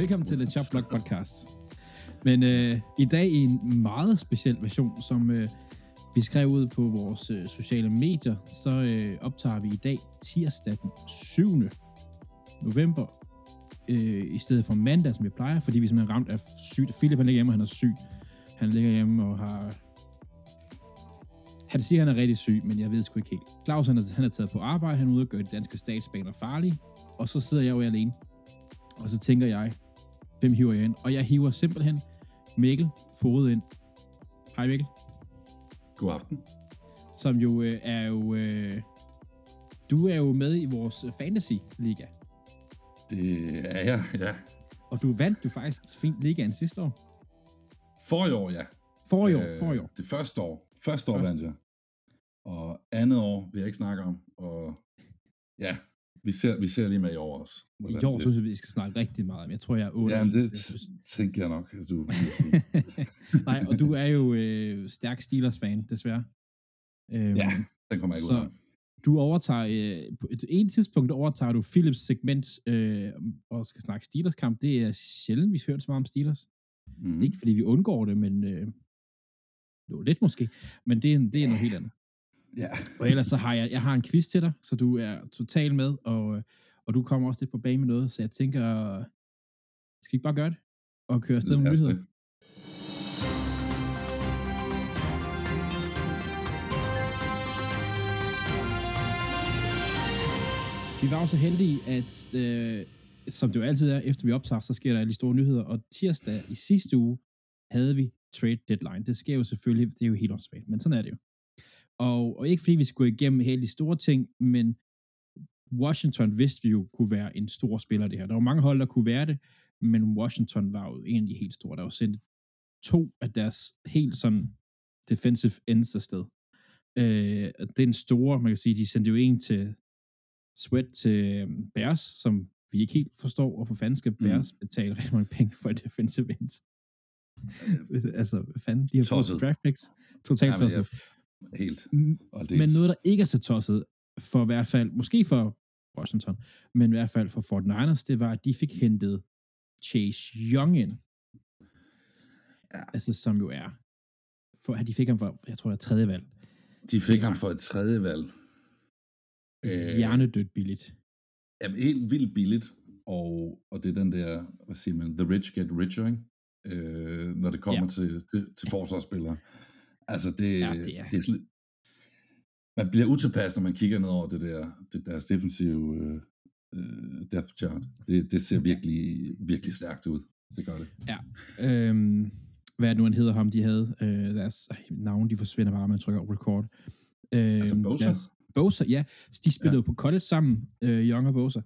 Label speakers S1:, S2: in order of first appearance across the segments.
S1: Velkommen til The Chop Block Podcast. Men øh, i dag i en meget speciel version, som øh, vi skrev ud på vores øh, sociale medier, så øh, optager vi i dag tirsdag den 7. november, øh, i stedet for mandag, som vi plejer, fordi vi simpelthen ramt af sygt. Philip han ligger hjemme, og han er syg. Han ligger hjemme og har... Han siger, at han er rigtig syg, men jeg ved sgu ikke helt. Claus, han er, han er taget på arbejde, han er ude og gøre de danske statsbaner farlige, og så sidder jeg jo alene. Og så tænker jeg, hvem hiver jeg ind? Og jeg hiver simpelthen Mikkel Fode ind. Hej Mikkel.
S2: God aften.
S1: Som jo øh, er jo... Øh, du er jo med i vores fantasy-liga.
S2: Det er jeg, ja.
S1: Og du vandt jo faktisk fint ligaen sidste år.
S2: For i år, ja.
S1: For i år, øh, for i år.
S2: Det første år. Første år Først. vandt jeg. Og andet år vil jeg ikke snakke om. Og ja, vi ser, vi ser lige med i år også.
S1: I år det... synes jeg, vi skal snakke rigtig meget om. Jeg tror, jeg er 8.
S2: Ja, det tænker jeg nok, at du
S1: Nej, og du er jo øh, stærk Steelers-fan, desværre.
S2: Øhm, ja, den kommer jeg ikke ud af.
S1: Du overtager, øh, på et, et tidspunkt overtager du Philips segment øh, og skal snakke Steelers-kamp. Det er sjældent, vi hører så meget om Steelers. Mm. Ikke fordi vi undgår det, men øh, jo, lidt måske. Men det er, det er noget helt andet.
S2: Ja.
S1: Og ellers så har jeg, jeg har en quiz til dig, så du er totalt med, og, og du kommer også lidt på bane med noget, så jeg tænker, skal vi ikke bare gøre det? Og køre afsted med nyheder? Vi var også så heldige, at øh, som det jo altid er, efter vi optager, så sker der alle de store nyheder, og tirsdag i sidste uge havde vi trade deadline. Det sker jo selvfølgelig, det er jo helt åndssvagt, men sådan er det jo. Og, og ikke fordi vi skulle igennem hele de store ting, men Washington vidste vi jo kunne være en stor spiller det her. Der var mange hold, der kunne være det, men Washington var jo en de helt store. Der var sendt to af deres helt sådan defensive ends afsted. Øh, den store, man kan sige, de sendte jo en til Sweat til øhm, Bears, som vi ikke helt forstår, og for fanden skal mm. Bears mm. betale rigtig mange penge for et defensive end. altså, hvad fanden, de har fået draft picks. Totalt tosset.
S2: Helt.
S1: Men noget, der ikke er så tosset, for i hvert fald, måske for Washington, men i hvert fald for Fort Niners, det var, at de fik hentet Chase Young ind. Ja. Altså, som jo er, for at de fik ham for, jeg tror, det er tredje valg.
S2: De fik ham for et tredje valg.
S1: Øh, Hjernedødt billigt.
S2: Jamen, helt vildt billigt. Og, og det er den der, hvad siger man, the rich get richer, ikke? Øh, når det kommer ja. til, til, til forsvarsspillere. Altså, det, ja, det er, det er man bliver utilpas, når man kigger ned over det der, det deres defensive øh, øh, depth chart. Det, det ser virkelig, virkelig stærkt ud. Det gør det.
S1: Ja. Øhm, hvad er det nu, han hedder ham, de havde? Øh, deres øh, navn, de forsvinder bare, man trykker record.
S2: Øh, altså Bosa? Deres,
S1: Bosa, ja. De spillede ja. på college sammen, øh, Young og Bosa.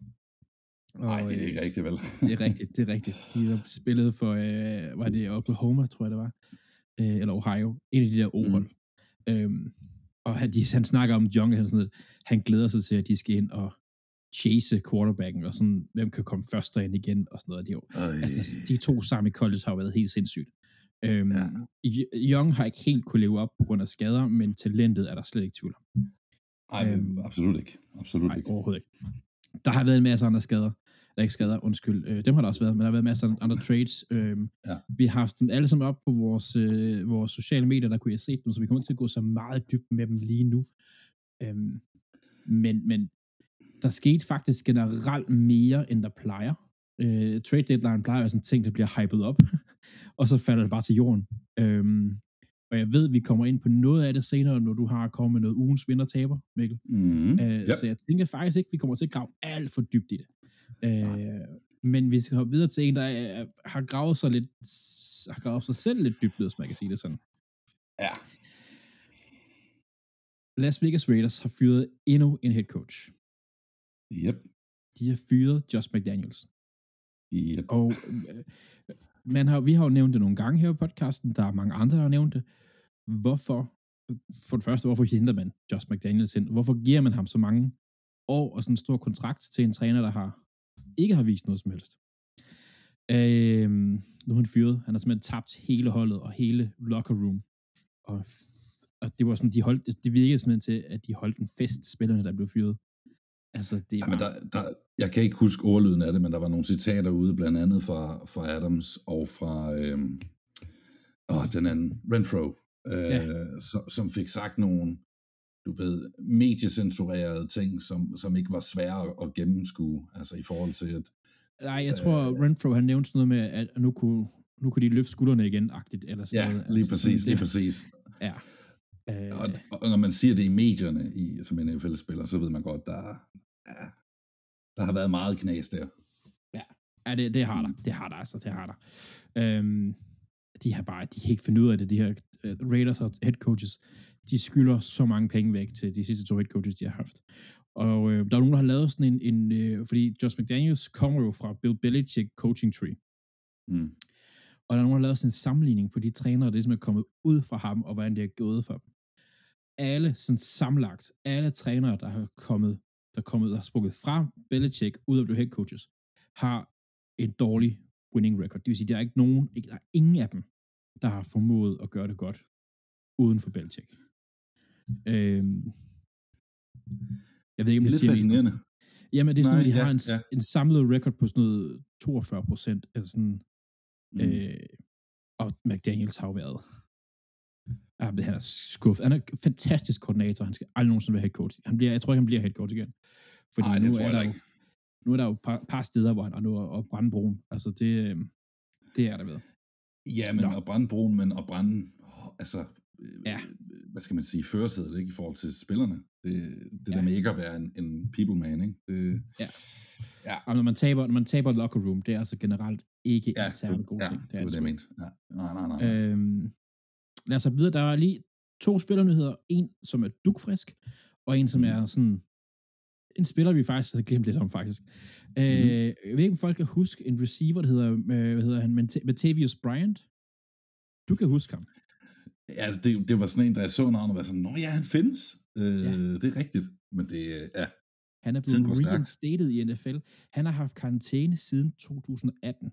S2: Nej, det er ikke øh, rigtigt, vel?
S1: det er rigtigt, det er rigtigt. De spillede for, øh, var det Oklahoma, tror jeg det var øh, eller Ohio, en af de der O-hold. Mm. Øhm, og han, de, han snakker om Young, han, sådan, at han glæder sig til, at de skal ind og chase quarterbacken, og sådan, hvem kan komme først derind igen, og sådan noget. De, altså, de to sammen i college har jo været helt sindssygt. Øhm, ja. Young har ikke helt kunne leve op på grund af skader, men talentet er der slet ikke tvivl om.
S2: Nej, øhm, absolut ikke. Absolut
S1: nej,
S2: ikke.
S1: overhovedet ikke. Der har været en masse andre skader eller ikke skader, undskyld, øh, dem har der også været, men der har været masser af andre trades. Øh, ja. Vi har haft dem alle sammen op på vores, øh, vores sociale medier, der kunne jeg se dem, så vi kommer ikke til at gå så meget dybt med dem lige nu. Øh, men, men der skete faktisk generelt mere, end der plejer. Øh, trade deadline plejer at være sådan en ting, der bliver hypet op, og så falder det bare til jorden. Øh, og jeg ved, vi kommer ind på noget af det senere, når du har kommet med noget ugens vinder-taber, Mikkel.
S2: Mm,
S1: øh, yep. Så jeg tænker faktisk ikke, vi kommer til at grave alt for dybt i det. Øh, men vi skal hoppe videre til en, der er, har gravet sig lidt, har gravet sig selv lidt dybt, hvis man kan sige det sådan.
S2: Ja.
S1: Las Vegas Raiders har fyret endnu en head coach.
S2: Yep.
S1: De har fyret Josh McDaniels.
S2: Yep.
S1: Og øh, man har, vi har jo nævnt det nogle gange her på podcasten, der er mange andre, der har nævnt det. Hvorfor, for det første, hvorfor henter man Josh McDaniels ind? Hvorfor giver man ham så mange år og sådan en stor kontrakt til en træner, der har ikke har vist noget som helst. Øhm, nu er han fyret. Han har simpelthen tabt hele holdet og hele locker room. Og, og det var sådan, de holdt, det virkede simpelthen til, at de holdt en fest, spillerne, der blev fyret. Altså, det er
S2: ja, men der, der, jeg kan ikke huske ordlyden af det, men der var nogle citater ude, blandt andet fra, fra Adams og fra øhm, åh, den anden, Renfro, øh, ja. som, som fik sagt nogle, du ved, mediecensurerede ting, som, som ikke var svære at gennemskue, altså i forhold til, at...
S1: Nej, jeg tror, øh, Renfro, han nævnte sådan noget med, at nu kunne, nu kunne de løfte skuldrene igen, agtigt, eller sådan
S2: ja,
S1: noget.
S2: lige altså, præcis, lige præcis.
S1: Ja.
S2: Øh, og, og når man siger det i medierne, i, som en NFL-spiller, så ved man godt, der, ja, der har været meget knas der.
S1: Ja, ja det, det har der. Det har der altså, det har der. Øhm, de har bare, de kan ikke finde ud af det, de her uh, Raiders og head coaches. De skylder så mange penge væk til de sidste to head coaches, de har haft. Og øh, der er nogen, der har lavet sådan en, en øh, fordi Josh McDaniels kommer jo fra Bill Belichick coaching tree.
S2: Mm.
S1: Og der er nogen, der har lavet sådan en sammenligning for de trænere, der ligesom er kommet ud fra ham, og hvordan det er gået for dem. Alle sådan samlagt, alle trænere, der har kommet, der er kommet, der har sprukket fra Belichick ud af blive head coaches, har en dårlig winning record. Det vil sige, der er ikke nogen, ikke, der er ingen af dem, der har formået at gøre det godt uden for Belichick. Øhm, jeg ved ikke, om
S2: det er lidt fascinerende.
S1: Jamen, det er sådan, Nej, at de ja, har en, ja. en samlet record på sådan noget 42 procent, eller sådan, mm. øh, og McDaniels har jo været, ja, han er skuffet. Han er en fantastisk koordinator, han skal aldrig nogensinde være head coach. Han bliver, jeg tror ikke, han bliver head coach igen. Fordi Ej, nu, er der jo, nu er der jo et par, par steder, hvor han er nu og brænde broen. Altså, det, øh, det er der ved.
S2: Ja, men Nå. at brænde broen, men at brænde, altså, øh,
S1: ja.
S2: hvad skal man sige, førersædet, ikke, i forhold til spillerne. Det, det ja. der med ikke at være en, en people man, ikke? Det,
S1: ja. ja. Og når man taber, når man taber locker room, det er altså generelt ikke ja, en særlig god
S2: ja,
S1: ting.
S2: Det, er det var det, jeg mente. Ja. Nej, nej, nej.
S1: Øhm, lad os videre. Der er lige to spillernyheder. En, som er dukfrisk, og en, som mm. er sådan en spiller, vi faktisk havde glemt lidt om, faktisk. Mm. Øh, jeg ved ikke, om folk kan huske en receiver, der hedder, øh, hvad hedder han, Matavius Bryant. Du kan huske ham.
S2: Ja, altså, det, det var sådan en, da jeg så navnet, var sådan, nå ja, han findes. Øh, ja. Det er rigtigt. Men det, ja.
S1: Han er blevet reinstated i NFL. Han har haft karantæne siden 2018.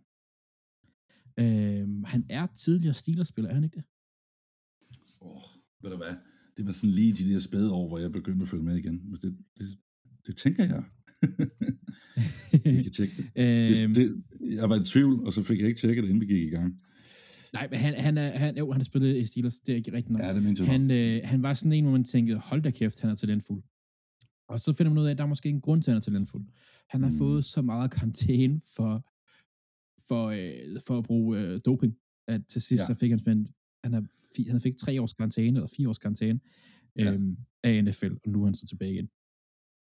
S1: Øh, han er tidligere Steelers-spiller, er han ikke det?
S2: Åh, oh, ved du hvad? Det var sådan lige de der spæde år, hvor jeg begyndte at følge med igen. Det, det, det tænker jeg. vi kan tjekke det. øhm, det. Jeg var i tvivl, og så fik jeg ikke tjekket det, inden vi gik i gang.
S1: Nej, men han, han, er, han, jo, han har spillet i Steelers, det er ikke rigtigt nok.
S2: Ja, det mente
S1: han, øh, han var sådan en, hvor man tænkte, hold da kæft, han er talentfuld. Og så finder man ud af, at der er måske en grund til, at han er talentfuld. Han har mm. fået så meget karantæne for, for, øh, for at bruge øh, doping, at til sidst ja. så fik han han har, han fik tre års karantæne, eller fire års karantæne ja. øhm, af NFL, og nu er han så tilbage igen.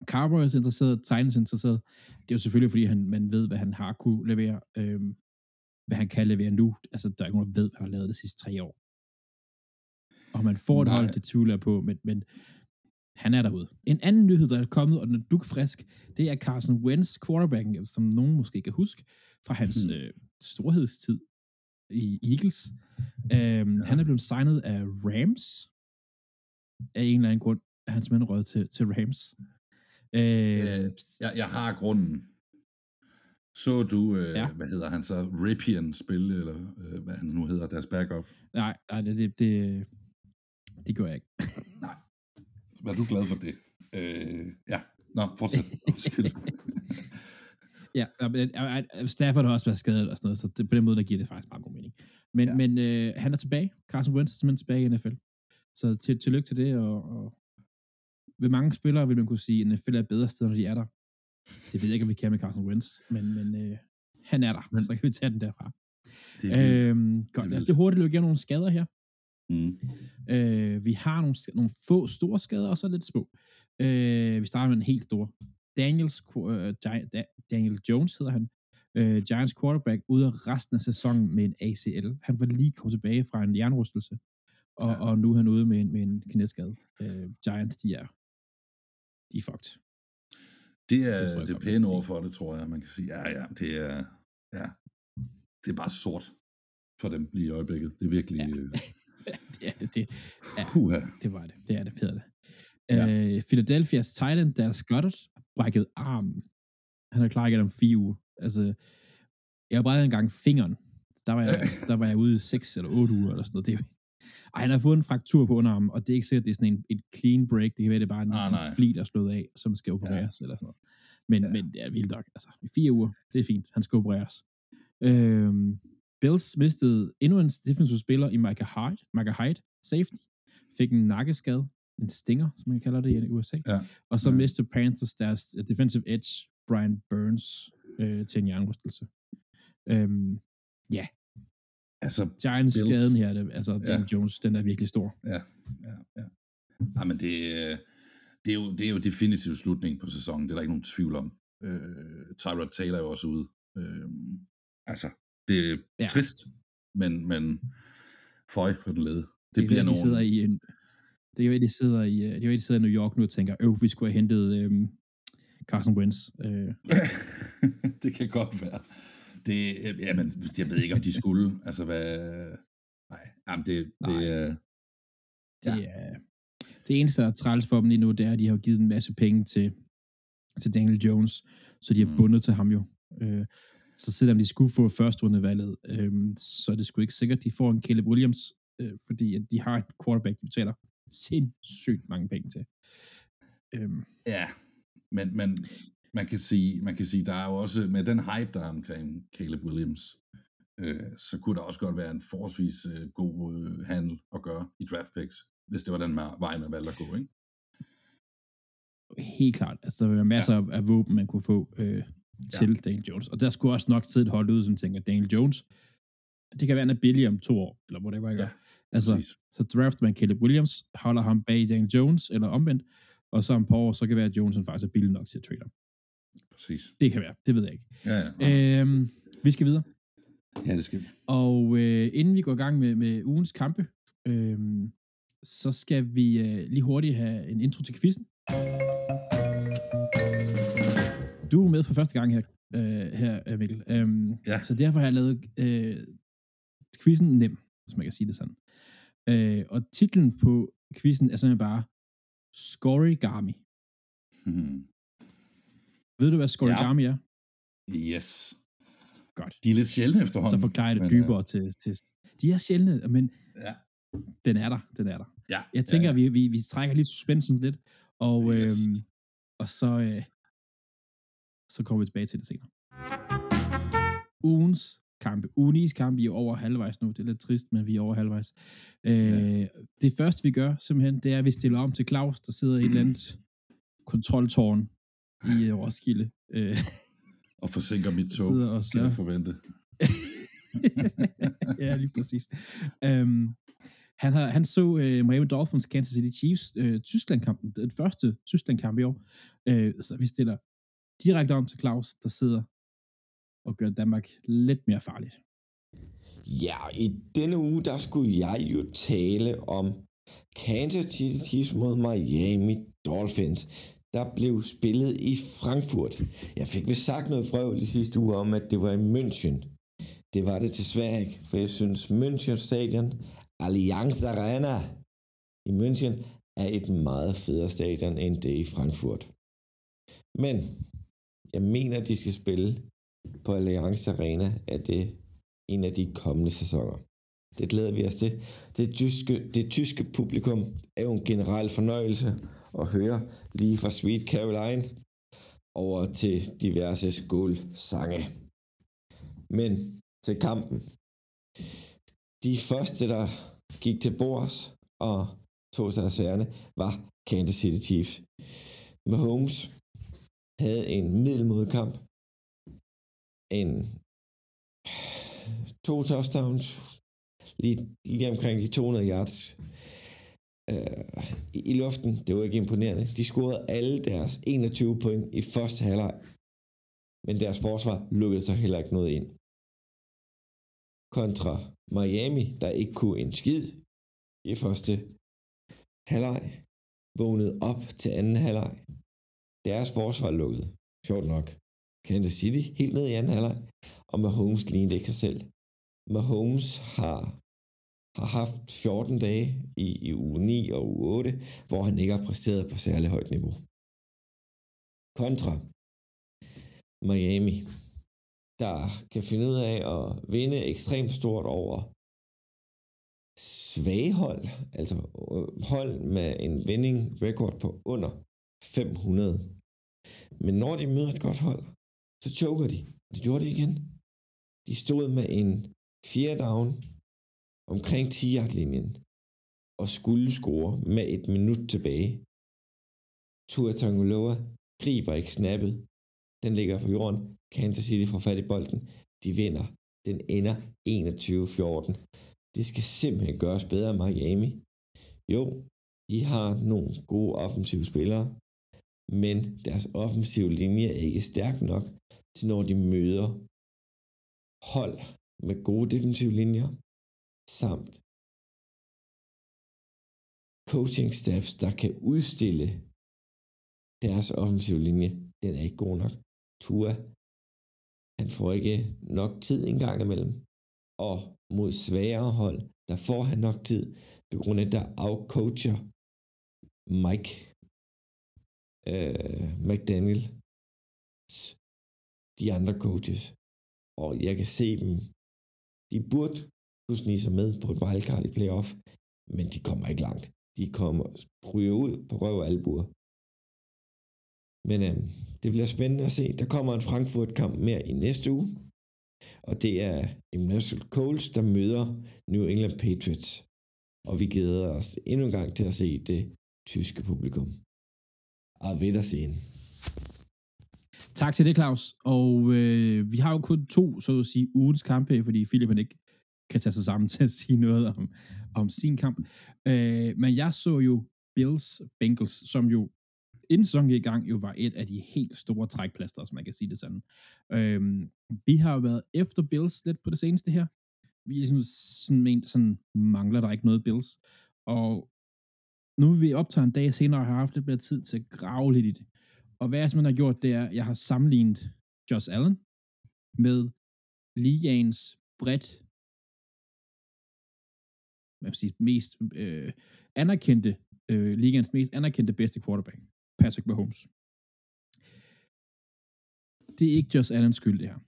S1: Cowboys er interesseret, Titans er interesseret. Det er jo selvfølgelig, fordi han, man ved, hvad han har kunne levere, øhm, hvad han kan levere nu. Altså, der er ikke nogen, der ved, hvad han har lavet de sidste tre år. Og man får et hold, det tvivler på, men, men han er derude. En anden nyhed, der er kommet, og den er dukfrisk, det er Carson Wentz, quarterbacken, som nogen måske kan huske, fra hans hmm. øh, storhedstid i Eagles. Øhm, ja. Han er blevet signet af Rams, af en eller anden grund, er hans mænd røget til, til Rams.
S2: Øh, øh, jeg, jeg har grunden. Så du, øh, ja. hvad hedder han så, Ripien spille, eller øh, hvad han nu hedder, deres backup?
S1: Nej, nej det, det, det, det gør jeg ikke.
S2: nej. Var du glad for det? Øh, ja. Nå, fortsæt.
S1: ja, Stafford har også været skadet og sådan noget, så det, på den måde, der giver det faktisk meget god mening. Men, ja. men øh, han er tilbage. Carson Wentz er simpelthen tilbage i NFL. Så til, tillykke til det, og, og ved mange spillere vil man kunne sige, at NFL er bedre sted, når de er der. Det ved jeg ikke, om vi kan med Carson Wentz, men, men øh, han er der, men, så kan vi tage den derfra. Det er øhm, godt, lad os lige hurtigt løbe igennem nogle skader her.
S2: Mm.
S1: Øh, vi har nogle, nogle få store skader, og så lidt små. Øh, vi starter med en helt stor. Daniels, uh, Daniel Jones hedder han. Uh, Giants quarterback ude af resten af sæsonen med en ACL. Han var lige kommet tilbage fra en jernrystelse, og, ja. og nu er han ude med en, med en knæskade. Uh, Giants, de er de er fucked.
S2: Det er det, jeg, det er pæne ord for det, tror jeg, man kan sige. Ja, ja, det er, ja, det er bare sort for dem lige i øjeblikket. Det er virkelig... Ja.
S1: Øh... det er det. Det, ja, uh-huh. det var det. Det er det, Peter. Ja. Uh, Philadelphia's Titan, der Goddard, brækket armen. Han er klar igen om fire uger. Altså, jeg har brækket engang fingeren. Der var jeg, der var jeg ude i seks eller otte uger eller sådan noget. Det, Ej, han har fået en fraktur på underarmen, og det er ikke sikkert, det er sådan en, et clean break. Det kan være, det er bare en,
S2: ah,
S1: en fli, der er slået af, som skal opereres ja. eller sådan noget. Men, ja. men det er vildt nok. Altså, i fire uger, det er fint. Han skal opereres. Øhm, Bills mistede endnu en defensive spiller i Micah Hyde, Micah Hyde safety. Fik en nakkeskade, en stinger, som man kalder det i USA.
S2: Ja.
S1: Og så
S2: ja.
S1: mistede Panthers deres defensive edge, Brian Burns, øh, til en hjernerystelse. Øhm, ja.
S2: Altså,
S1: Giants Bills. skaden her, det, altså Dan ja. Jones, den er virkelig stor.
S2: Ja, ja, ja. Nej, men det, det, er jo, det er jo definitiv slutning på sæsonen, det er der ikke nogen tvivl om. Øh, Tyrod Taylor er jo også ude. Øh, altså, det er ja. trist, men, men føj på den lede. Det, det bliver
S1: nogen... De sidder i en, det er jo, de sidder i, øh, det er jo, de sidder i New York nu og tænker, øv, vi skulle have hentet øhm, Carson Wentz. Øh.
S2: det kan godt være. Det, øh, jamen, jeg ved ikke, om de skulle. altså, hvad... Nej, jamen, det, det,
S1: Nej. Øh, det er... Det eneste, der er træls for dem lige nu, det er, at de har givet en masse penge til, til Daniel Jones, så de er mm. bundet til ham jo. Øh, så selvom de skulle få første rundevalget, øh, så er det sgu ikke sikkert, at de får en Caleb Williams, øh, fordi at de har en quarterback, de betaler sindssygt mange penge til.
S2: Øhm. Ja, men, men man kan sige, man kan sige, der er jo også, med den hype, der er omkring Caleb Williams, øh, så kunne der også godt være en forholdsvis øh, god øh, handel at gøre i draft picks, hvis det var den vej, man valgte at gå, ikke?
S1: Helt klart. Altså, der var masser ja. af, våben, man kunne få øh, til ja. Daniel Jones. Og der skulle også nok sidde et hold ud, som tænker, Daniel Jones, det kan være, han er billig om to år, eller whatever, ikke? Ja, altså, præcis. så drafter man Caleb Williams, holder ham bag Daniel Jones, eller omvendt, og så om på år, så kan det være, at Jones faktisk er billig nok til at trade ham.
S2: Præcis.
S1: Det kan være, det ved jeg ikke.
S2: Ja, ja.
S1: Øhm, vi skal videre.
S2: Ja, det skal vi.
S1: Og øh, inden vi går i gang med, med ugens kampe, øh, så skal vi øh, lige hurtigt have en intro til quizzen. Du er med for første gang her, øh, her Mikkel. Øhm,
S2: ja.
S1: Så derfor har jeg lavet øh, quizzen nem, hvis man kan sige det sådan. Øh, og titlen på quizzen er simpelthen bare Scorigami.
S2: Hmm.
S1: Ved du, hvad Scorigami ja. er?
S2: Yes.
S1: Godt.
S2: De er lidt sjældne efterhånden.
S1: Så forklarer jeg det men, dybere uh... til, til... De er sjældne, men
S2: ja.
S1: den er der. Den er der.
S2: Ja.
S1: Jeg tænker,
S2: ja, ja.
S1: Vi, vi, vi trækker lige suspensen lidt, og, yes. øhm, og så, øh, så kommer vi tilbage til det senere. Ugens kampe. Unis kampe, vi er over halvvejs nu. Det er lidt trist, men vi er over halvvejs. Øh, ja. Det første, vi gør simpelthen, det er, at vi stiller om til Claus, der sidder i et eller andet kontroltårn i uh, Roskilde. Øh,
S2: og forsinker mit tog, og så... kan jeg forvente.
S1: ja, lige præcis. Um, han, har, han så uh, Miami Dolphins, Kansas City Chiefs, uh, Tyskland-kampen, den første Tyskland-kamp i år. Uh, så vi stiller direkte om til Claus, der sidder og gør Danmark lidt mere farligt.
S3: Ja, i denne uge, der skulle jeg jo tale om Kansas City Chiefs mod Miami Dolphins, der blev spillet i Frankfurt. Jeg fik vist sagt noget frøvl i sidste uge om, at det var i München. Det var det desværre ikke, for jeg synes München Stadion, Allianz Arena i München, er et meget federe stadion end det i Frankfurt. Men jeg mener, de skal spille på Allianz Arena, er det en af de kommende sæsoner. Det glæder vi os til. Det tyske, det tyske publikum er jo en generel fornøjelse at høre lige fra Sweet Caroline over til diverse skålsange. Men til kampen. De første, der gik til bords og tog sig af særne, var Kansas City Chiefs. Mahomes havde en middelmodig kamp. En to touchdowns, lige, lige omkring de 200 yards øh, i, luften. Det var ikke imponerende. De scorede alle deres 21 point i første halvleg, men deres forsvar lukkede sig heller ikke noget ind. Kontra Miami, der ikke kunne en skid i første halvleg, vågnede op til anden halvleg. Deres forsvar lukkede, sjovt nok, Kansas City helt ned i anden halvleg, og Mahomes lignede ikke sig selv. Mahomes har, har haft 14 dage i, i uge 9 og uge 8, hvor han ikke har præsteret på særlig højt niveau. Kontra Miami, der kan finde ud af at vinde ekstremt stort over svage hold, altså øh, hold med en vinding record på under 500. Men når de møder et godt hold, så choker de. Det gjorde de igen. De stod med en fjerde down omkring 10 linjen og skulle score med et minut tilbage. Tua Tagovailoa griber ikke snappet. Den ligger på jorden. Kansas City får fat i bolden. De vinder. Den ender 21-14. Det skal simpelthen gøres bedre af Miami. Jo, de har nogle gode offensive spillere, men deres offensive linje er ikke stærk nok til når de møder hold med gode defensive linjer, samt coaching staffs, der kan udstille deres offensive linje. Den er ikke god nok. Tua, han får ikke nok tid engang imellem. Og mod svagere hold, der får han nok tid, på grund af, der outcoacher Mike øh, McDaniel de andre coaches. Og jeg kan se dem. De burde kunne snige sig med på et wildcard i playoff, men de kommer ikke langt. De kommer ryger ud på røv og albuer. Men øh, det bliver spændende at se. Der kommer en Frankfurt-kamp mere i næste uge. Og det er Emmanuel Coles, der møder New England Patriots. Og vi glæder os endnu en gang til at se det tyske publikum. Og ved at se
S1: Tak til det, Claus. Og øh, vi har jo kun to, så at sige, ugens kampe, fordi Philip han ikke kan tage sig sammen til at sige noget om, om sin kamp. Øh, men jeg så jo Bills Bengals, som jo inden sæsonen i gang, jo var et af de helt store trækplaster, som man kan sige det sådan. Øhm, vi har jo været efter Bills lidt på det seneste her. Vi er ligesom sådan, ment, sådan mangler der ikke noget Bills. Og nu vil vi optage en dag senere og har haft lidt mere tid til at grave lidt i det. Og hvad jeg simpelthen har gjort, det er, at jeg har sammenlignet Josh Allen med ligagens bredt hvad sige, mest øh, anerkendte, øh, ligaens mest anerkendte bedste quarterback. Patrick Mahomes. Det er ikke Josh Allens skyld, det her.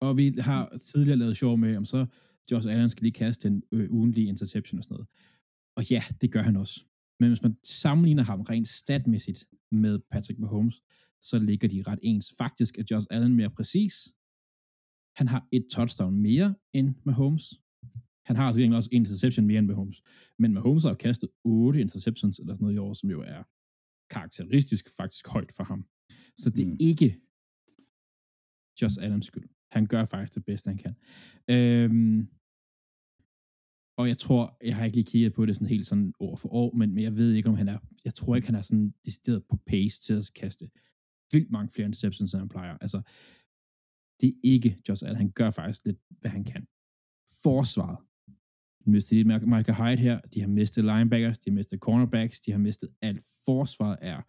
S1: Og vi har tidligere lavet sjov med, om så Josh Allen skal lige kaste en øh, ugenlig interception og sådan noget. Og ja, det gør han også. Men hvis man sammenligner ham rent statmæssigt med Patrick Mahomes, så ligger de ret ens. Faktisk er Josh Allen mere præcis. Han har et touchdown mere end Mahomes. Han har altså også en interception mere end Mahomes. Men Mahomes har kastet otte interceptions eller sådan noget i år, som jo er karakteristisk faktisk højt for ham. Så det er mm. ikke Josh Allens skyld. Han gør faktisk det bedste, han kan. Øhm, og jeg tror, jeg har ikke lige kigget på det sådan helt sådan år for år, men, men jeg ved ikke, om han er, jeg tror ikke, han er sådan decideret på pace til at kaste vildt mange flere interceptions, end han plejer. Altså, det er ikke Josh Allen. Han gør faktisk lidt, hvad han kan. Forsvaret de mistet lidt Michael Hyde her, de har mistet linebackers, de har mistet cornerbacks, de har mistet alt. Forsvaret er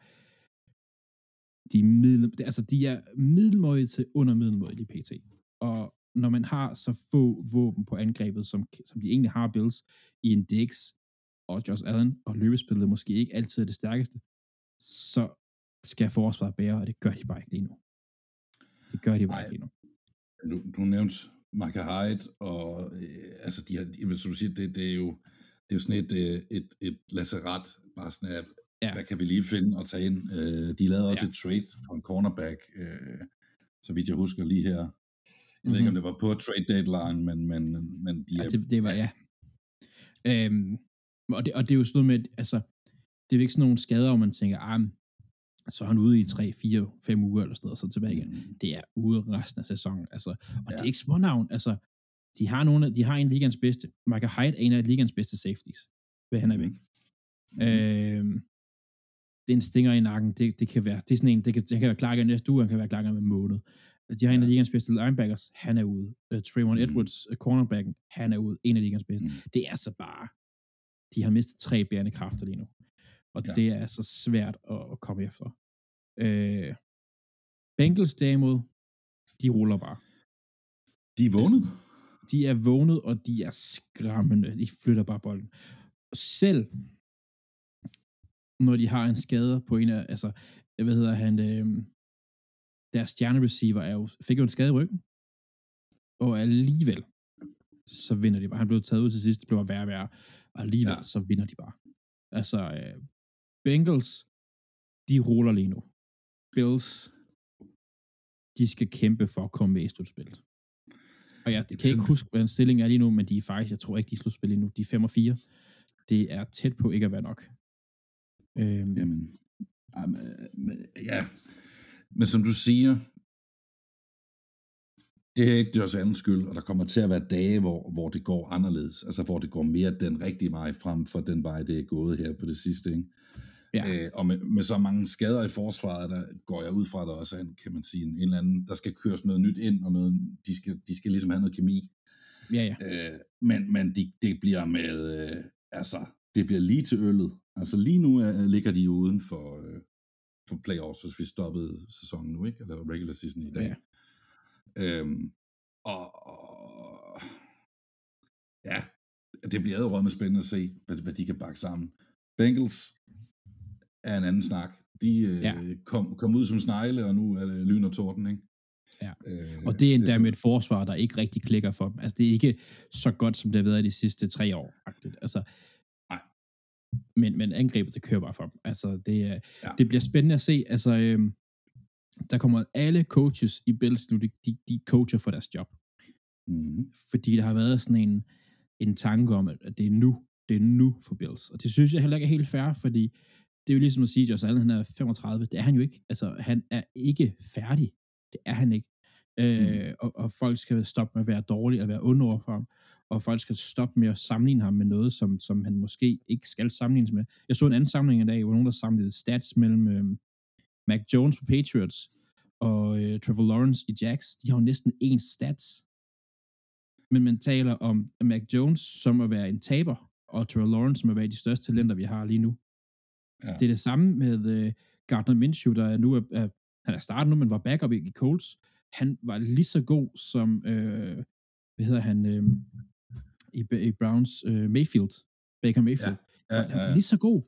S1: de, middel, altså de er middelmåde til under i PT. Og når man har så få våben på angrebet, som, som de egentlig har Bills i en Dix og Josh Allen, og løbespillet måske ikke altid er det stærkeste, så skal forsvaret bære, og det gør de bare ikke lige nu. Det gør de bare Ej, ikke lige nu.
S2: Du, du nævnte Micah Hyde, og øh, altså, de har, som du siger, det, det, er jo, det er jo sådan et, øh, et, et lasserat, bare sådan at, ja. hvad kan vi lige finde og tage ind? Øh, de lavede også ja. et trade for en cornerback, øh, så vidt jeg husker lige her. Jeg mm-hmm. ved ikke, om mhm. det var på trade deadline, men, men, men de
S1: ja, er, det, det var, ja. Øhm, og, det, og det er jo sådan noget med, altså, det er jo ikke sådan nogle skader, hvor man tænker, ah, så er han ude i 3, 4, 5 uger eller sådan noget, og så tilbage igen. Mm. Det er ude resten af sæsonen. Altså, og ja. det er ikke smånavn. Altså, de har, nogle, de har en af ligands bedste. Michael Hyde er en af ligands bedste safeties. Hvad han er væk. Mm. Øh, det er en stinger i nakken. Det, det kan være, det er sådan en, det kan, det kan være klar igen næste uge, han kan være klar igen med en måned. De har ja. en af ligands bedste linebackers. Han er ude. Uh, Trayvon mm. Edwards, uh, cornerbacken, han er ude. En af ligands bedste. Mm. Det er så bare, de har mistet tre bærende kræfter lige nu. Og ja. det er så svært at, at komme efter. Øh, Bengals derimod, de ruller bare.
S2: De er vågnet?
S1: Altså, de er vågnet, og de er skræmmende. De flytter bare bolden. Og selv når de har en skade på en af, altså, hvad hedder han, øh, deres stjernereceiver er jo, fik jo en skade i ryggen, og alligevel, så vinder de bare. Han blev taget ud til sidst, det blev værre og værre. og alligevel ja. så vinder de bare. Altså, øh, Bengals, de ruller lige nu. Bills, de skal kæmpe for at komme med i slutspillet. Og jeg kan ikke huske, hvad en stilling er lige nu, men de er faktisk, jeg tror ikke, de er slutspil lige nu. De er 5 og 4. Det er tæt på ikke at være nok.
S2: Øhm. Jamen, ja. Men som du siger, det er ikke Josh Allens skyld, og der kommer til at være dage, hvor, hvor det går anderledes. Altså, hvor det går mere den rigtige vej frem for den vej, det er gået her på det sidste. Ikke? Ja. Øh, og med, med så mange skader i forsvaret, der går jeg ud fra, at der også er en, kan man sige, en, en eller anden, der skal køres noget nyt ind, og noget, de, skal, de skal ligesom have noget kemi.
S1: Ja, ja.
S2: Øh, men men de, det bliver med, øh, altså, det bliver lige til øllet. Altså lige nu er, ligger de uden for, øh, for playoffs, hvis vi stoppede sæsonen nu, ikke? Eller regular season i dag. Ja. Øhm, og, og, ja, det bliver med spændende at se, hvad, hvad de kan bakke sammen. Bengals, er en anden snak. De øh, ja. kom, kom ud som snegle, og nu er det lyn og torden, ikke?
S1: Ja. Øh, og det er endda med et forsvar, der ikke rigtig klikker for dem. Altså, det er ikke så godt, som det har været de sidste tre år. Altså, Nej. Men, men angrebet, det kører bare for dem. Altså, det, ja. det bliver spændende at se. Altså, øh, der kommer alle coaches i Bills nu, de, de, coacher for deres job. Mm. Fordi der har været sådan en, en tanke om, at det er nu, det er nu for Bills. Og det synes jeg heller ikke er helt fair, fordi det er jo ligesom at sige, at Josh Allen han er 35. Det er han jo ikke. Altså, han er ikke færdig. Det er han ikke. Øh, mm. og, og folk skal stoppe med at være dårlige og være under for ham. Og folk skal stoppe med at sammenligne ham med noget, som, som han måske ikke skal sammenlignes med. Jeg så en anden sammenligning i dag, hvor nogen der sammenlignede stats mellem øh, Mac Jones på Patriots og øh, Trevor Lawrence i Jacks. De har jo næsten ens stats. Men man taler om Mac Jones som at være en taber, og Trevor Lawrence som at være de største talenter, vi har lige nu. Ja. Det er det samme med uh, Gardner Minshew, der er nu er, er, han er startet nu, men var backup i, Colts. Han var lige så god som, uh, hvad hedder han, uh, i, i Browns, uh, Mayfield, Baker Mayfield. Ja. Ja, ja, ja. Lige så god,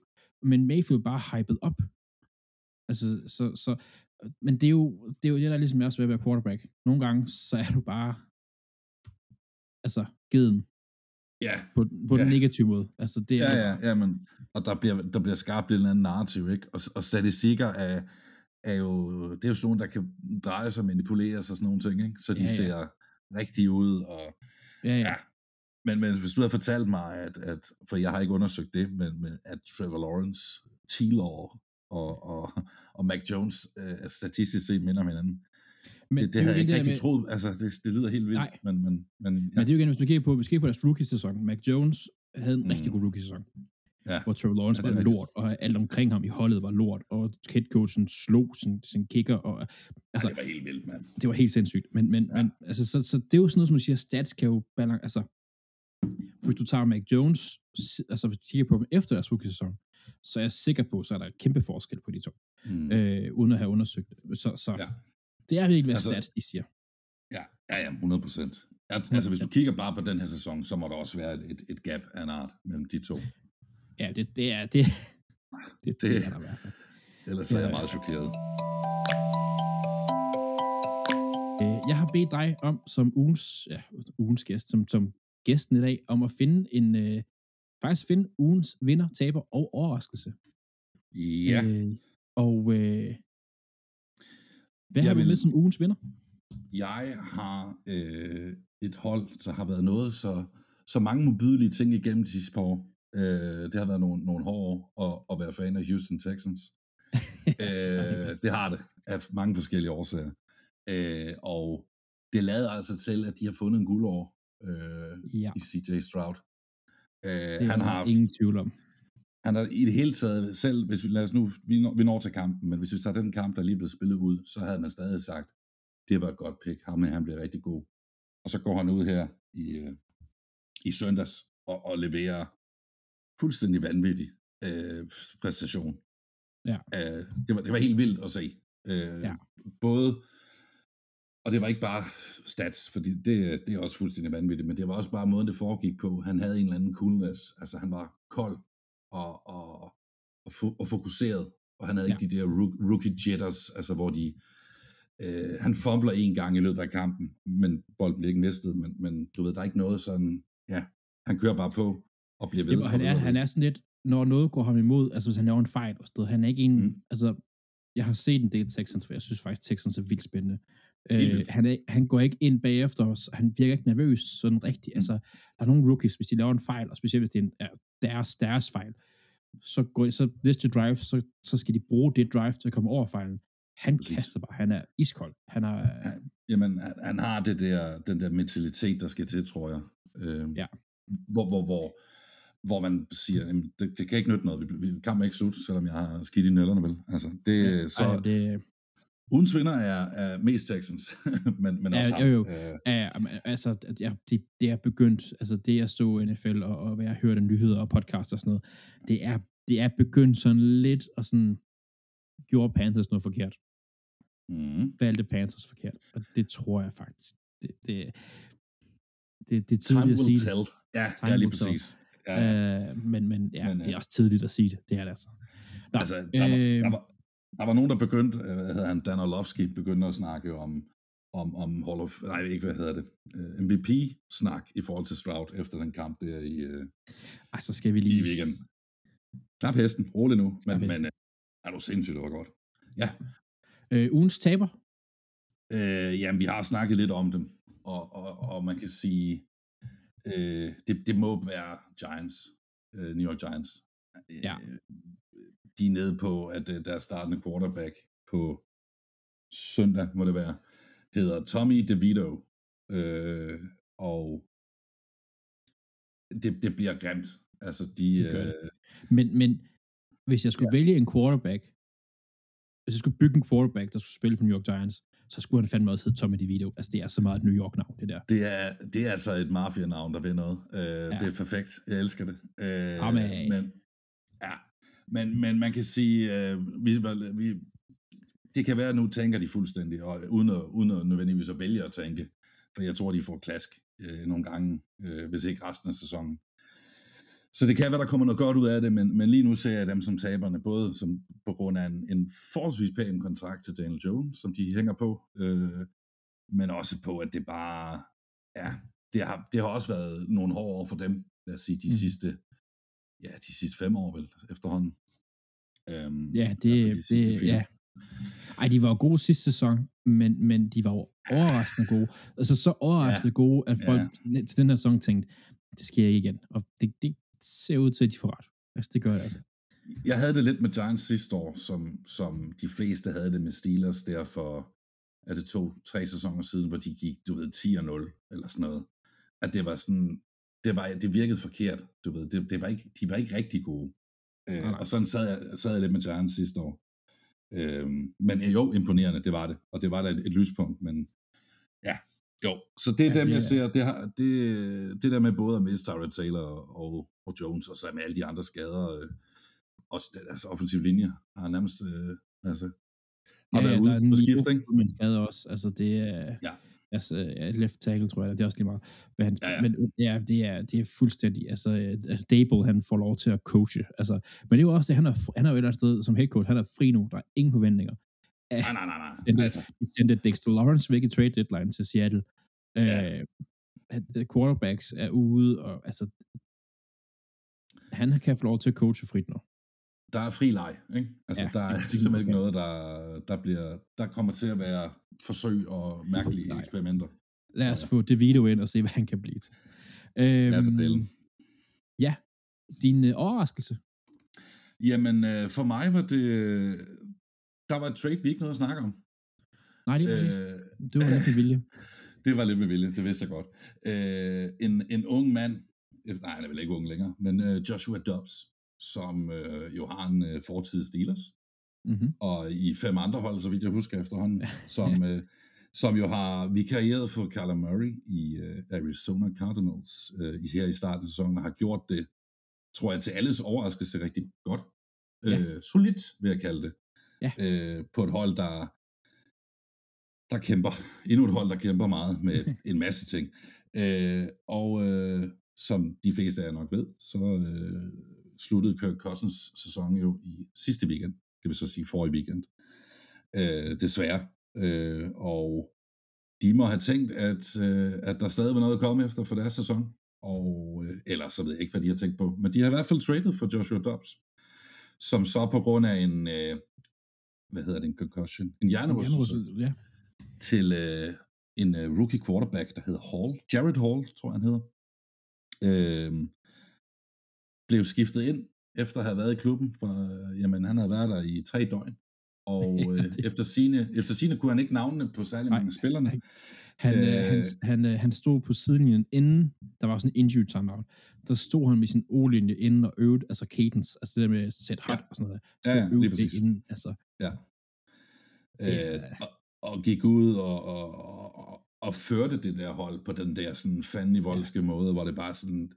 S1: men Mayfield bare hyped op. Altså, så, så, men det er jo det, er jo det der ligesom er også ved at være quarterback. Nogle gange, så er du bare, altså, geden.
S2: Ja.
S1: På, på ja. den negative måde. Altså, det
S2: er ja, ja, ja, men og der bliver, der bliver skabt et eller andet narrativ, ikke? Og, og statistikker er, er jo, det er jo sådan nogle, der kan dreje sig og manipuleres og sådan nogle ting, ikke? Så de ja, ja. ser rigtige ud, og ja, ja. ja. Men, men hvis du havde fortalt mig, at, at, for jeg har ikke undersøgt det, men, men at Trevor Lawrence, T-Law og, og, og Mac Jones øh, statistisk set minder om hinanden, men det, det, det havde jeg ikke rigtig med... troet. Altså, det, det lyder helt vildt. Nej. Men, men, men, ja.
S1: men det er jo igen, hvis man kigger på, hvis man kigger på deres rookie-sæson. Mac Jones havde en mm. rigtig god rookie-sæson ja. hvor Trevor Lawrence ja, var lort, og alt omkring ham i holdet var lort, og headcoachen slog sin, sin kicker, og
S2: altså, ja, det var helt vildt, mand.
S1: Det var helt sindssygt, men, men, ja. men altså, så, så, det er jo sådan noget, som man siger, stats kan jo balance, altså, hvis du tager Mac Jones, altså hvis du kigger på dem efter deres rookie-sæson, så er jeg sikker på, så er der et kæmpe forskel på de to, mm. øh, uden at have undersøgt det. Så, så ja. Det er virkelig, hvad altså, stats de siger.
S2: Ja, ja, ja, 100 procent. Altså, hvis du kigger bare på den her sæson, så må der også være et, et gap af en art mellem de to.
S1: Ja, det, det er det. Det, det, det er der i hvert fald.
S2: Ellers er jeg meget chokeret.
S1: Øh, jeg har bedt dig om, som ugens, ja, ugens gæst, som, som gæsten i dag, om at finde en, øh, faktisk finde ugens vinder, taber og overraskelse.
S2: Ja.
S1: Øh, og øh, hvad jeg har du med som ugens vinder?
S2: Jeg har øh, et hold, der har været noget så, så mange modbydelige ting igennem de sidste par år. Øh, det har været nogle, nogle hårde år at, at være fan af Houston Texans. øh, det har det, af mange forskellige årsager. Øh, og det lader altså til, at de har fundet en guldår øh, ja. i CJ Stroud.
S1: Øh, han har ingen tvivl om.
S2: Han har i det hele taget, selv hvis vi, lad os nu, vi når, vi når til kampen, men hvis vi tager den kamp, der lige blev spillet ud, så havde man stadig sagt, det var et godt pick, ham han blev rigtig god. Og så går han ud her i, øh, i søndags og, og leverer fuldstændig vanvittig øh, præstation.
S1: Ja.
S2: Øh, det, var, det var helt vildt at se. Øh, ja. Både, og det var ikke bare stats, fordi det, det er også fuldstændig vanvittigt, men det var også bare måden, det foregik på. Han havde en eller anden coolness, altså han var kold og, og, og, og fokuseret, og han havde ja. ikke de der rookie jitters, altså hvor de, øh, han fumbler en gang i løbet af kampen, men bolden bliver ikke mistet, men, men du ved, der er ikke noget sådan, ja, han kører bare på, og bliver ved.
S1: Jamen, han, er, han er sådan lidt, når noget går ham imod, altså hvis han laver en fejl og sted, han er ikke en, mm. altså, jeg har set en del Texans, for jeg synes faktisk, Texans er vildt spændende. Øh, han, er, han går ikke ind bagefter os, han virker ikke nervøs sådan rigtigt. Mm. Altså, der er nogle rookies, hvis de laver en fejl, og specielt hvis det er, er deres, deres fejl, så, går, så næste drive, så, så skal de bruge det drive til at komme over fejlen. Han Præcis. kaster bare, han er iskold. Han er,
S2: ja, jamen, han, har det der, den der mentalitet, der skal til, tror jeg. Øh, ja. Hvor, hvor, hvor, hvor man siger, jamen, det, det kan ikke nytte noget. Vi, vi kan ikke slut, selvom jeg har skidt i nøllerne, vel? Altså, det, ja, så, ej, det, Ugens vinder er, er mest Texans, men, men også
S1: ja, jo, jo. Øh. Ja, altså, ja, det, det er begyndt, altså det at stå NFL og, og være hørt nyheder og podcast og sådan noget, det er, det er begyndt sådan lidt og sådan, gjorde Panthers noget forkert. Mm. Valgte Panthers forkert, og det tror jeg faktisk, det, det, det, det er tidligt
S2: Time
S1: at sige
S2: tell. det. Ja, Time ja lige præcis. Ja.
S1: Uh, men, men ja, men, det er også tidligt at sige det, det er det altså.
S2: Nå, altså der, var, øh, der, var, der var nogen, der begyndte, øh, hvad hedder han, Dan Orlovsky, begyndte at snakke om, om, om Hall of, nej, ikke hvad hedder det, øh, MVP-snak i forhold til Stroud efter den kamp der i, uh,
S1: altså skal vi lige...
S2: i weekenden. Knap hesten, rolig nu, men, men er du sindssygt, det var godt. Ja.
S1: Øh, ugens taber?
S2: Øh, jamen, vi har snakket lidt om dem, og, og, og man kan sige, øh, det, det må være Giants, øh, New York Giants.
S1: Ja.
S2: Øh, de er nede på, at uh, deres startende quarterback på søndag, må det være, hedder Tommy DeVito. Øh, og det, det bliver grimt. Altså, de...
S1: Øh, men, men hvis jeg skulle ja. vælge en quarterback, hvis jeg skulle bygge en quarterback, der skulle spille for New York Giants, så skulle han fandme også hedde Tommy DeVito. Altså, det er så meget et New York-navn, det der.
S2: Det er, det er altså et mafia-navn, der vil noget. Uh, ja. Det er perfekt. Jeg elsker det.
S1: Amen.
S2: men, men, men man kan sige, uh, vi, vi, det kan være, at nu tænker de fuldstændig, og uden at, uden at nødvendigvis at vælge at tænke, for jeg tror, de får klask uh, nogle gange, uh, hvis ikke resten af sæsonen. Så det kan være, der kommer noget godt ud af det, men, men lige nu ser jeg dem som taberne, både som, på grund af en, en forholdsvis pæn kontrakt til Daniel Jones, som de hænger på, øh, men også på, at det bare, ja, det har, det har også været nogle hårde år for dem, lad os sige, de mm. sidste, ja, de sidste fem år vel, efterhånden.
S1: Øhm, ja, det, de det ja. Ej, de var jo gode sidste sæson, men, men de var jo overraskende gode. Altså så overraskende ja. gode, at folk ja. til den her sæson tænkte, det sker ikke igen. Og det, det ser ud til, at de får ret. Altså, det gør jeg altså.
S2: Jeg havde det lidt med Giants sidste år, som, som de fleste havde det med Steelers, der for, er det to-tre sæsoner siden, hvor de gik, du ved, 10-0, eller sådan noget. At det var sådan, det, var, det virkede forkert, du ved. Det, det var ikke, de var ikke rigtig gode. Øh, og sådan sad jeg, sad jeg lidt med Giants sidste år. Øh, men jo, imponerende, det var det. Og det var da et, et lyspunkt, men ja, jo, så det er ja, dem, jeg ser. Det, har, det, det der med både at miste Tyrod Taylor og, og Jones, og så med alle de andre skader, øh, også altså offensiv linje, har nærmest, øh, altså,
S1: har ja, været ude på skift, ikke? Men skader også, altså det er, ja. Altså left tackle, tror jeg, det er også lige meget. Men, han, ja, ja. men ja, det er, det er fuldstændig, altså, altså Dable, han får lov til at coache, altså, men det er jo også det, han er, han er jo et eller andet sted som head coach, han er fri nu, der er ingen forventninger.
S2: Nej, nej, nej, nej. Sendte,
S1: altså. De sendte Dexter Lawrence væk i trade deadline til Seattle. Ja. Øh, quarterbacks er ude, og altså, han kan få lov til at coache frit nu.
S2: Der er fri leg, ikke? Altså, ja, der er simpelthen ikke noget, der, der, bliver, der kommer til at være forsøg og mærkelige Nej. eksperimenter.
S1: Lad os få det video ind og se, hvad han kan blive til. Øhm,
S2: ja,
S1: Ja, din øh, overraskelse?
S2: Jamen, øh, for mig var det, der var et trade, vi ikke nåede at snakke om.
S1: Nej, det var øh, Det var lidt med vilje.
S2: det var lidt med vilje, det vidste jeg godt. Øh, en, en ung mand, nej, han er vel ikke ung længere, men øh, Joshua Dobbs, som øh, jo har en øh, fortid Steelers, mm-hmm. og i fem andre hold, så vidt jeg husker efterhånden, som, øh, som jo har vikarieret for Kyler Murray i øh, Arizona Cardinals øh, her i starten af sæsonen, og har gjort det, tror jeg, til alles overraskelse rigtig godt. Ja. Øh, solidt, vil jeg kalde det ja. øh, på et hold, der, der kæmper. Endnu et hold, der kæmper meget med en masse ting. Øh, og øh, som de fleste af jer nok ved, så øh, sluttede Kirk Cousins sæson jo i sidste weekend, det vil så sige forrige weekend. Øh, desværre. Øh, og de må have tænkt, at, øh, at der stadig var noget at komme efter for deres sæson. og, øh, eller så ved jeg ikke, hvad de har tænkt på, men de har i hvert fald traded for Joshua Dobbs, som så på grund af en, øh, hvad hedder det, en concussion, en hjernerystelse,
S1: ja.
S2: til øh, en øh, rookie quarterback, der hedder Hall, Jared Hall, tror jeg han hedder, øh, blev skiftet ind, efter at have været i klubben, for øh, jamen, han havde været der i tre døgn, og øh, efter, sine, efter sine kunne han ikke navnene på særlig mange af spillerne.
S1: Han, øh, øh, han, han, øh, han stod på sidelinjen inden, der var sådan en injury timeout. Der stod han med sin O-linje inden og øvede, altså cadence, altså det der med set hot ja. og sådan noget.
S2: Ja, ja, lige præcis.
S1: Inden, altså.
S2: Ja. Øh, og, og gik ud og, og, og, og førte det der hold på den der sådan voldske ja. måde, hvor det bare sådan,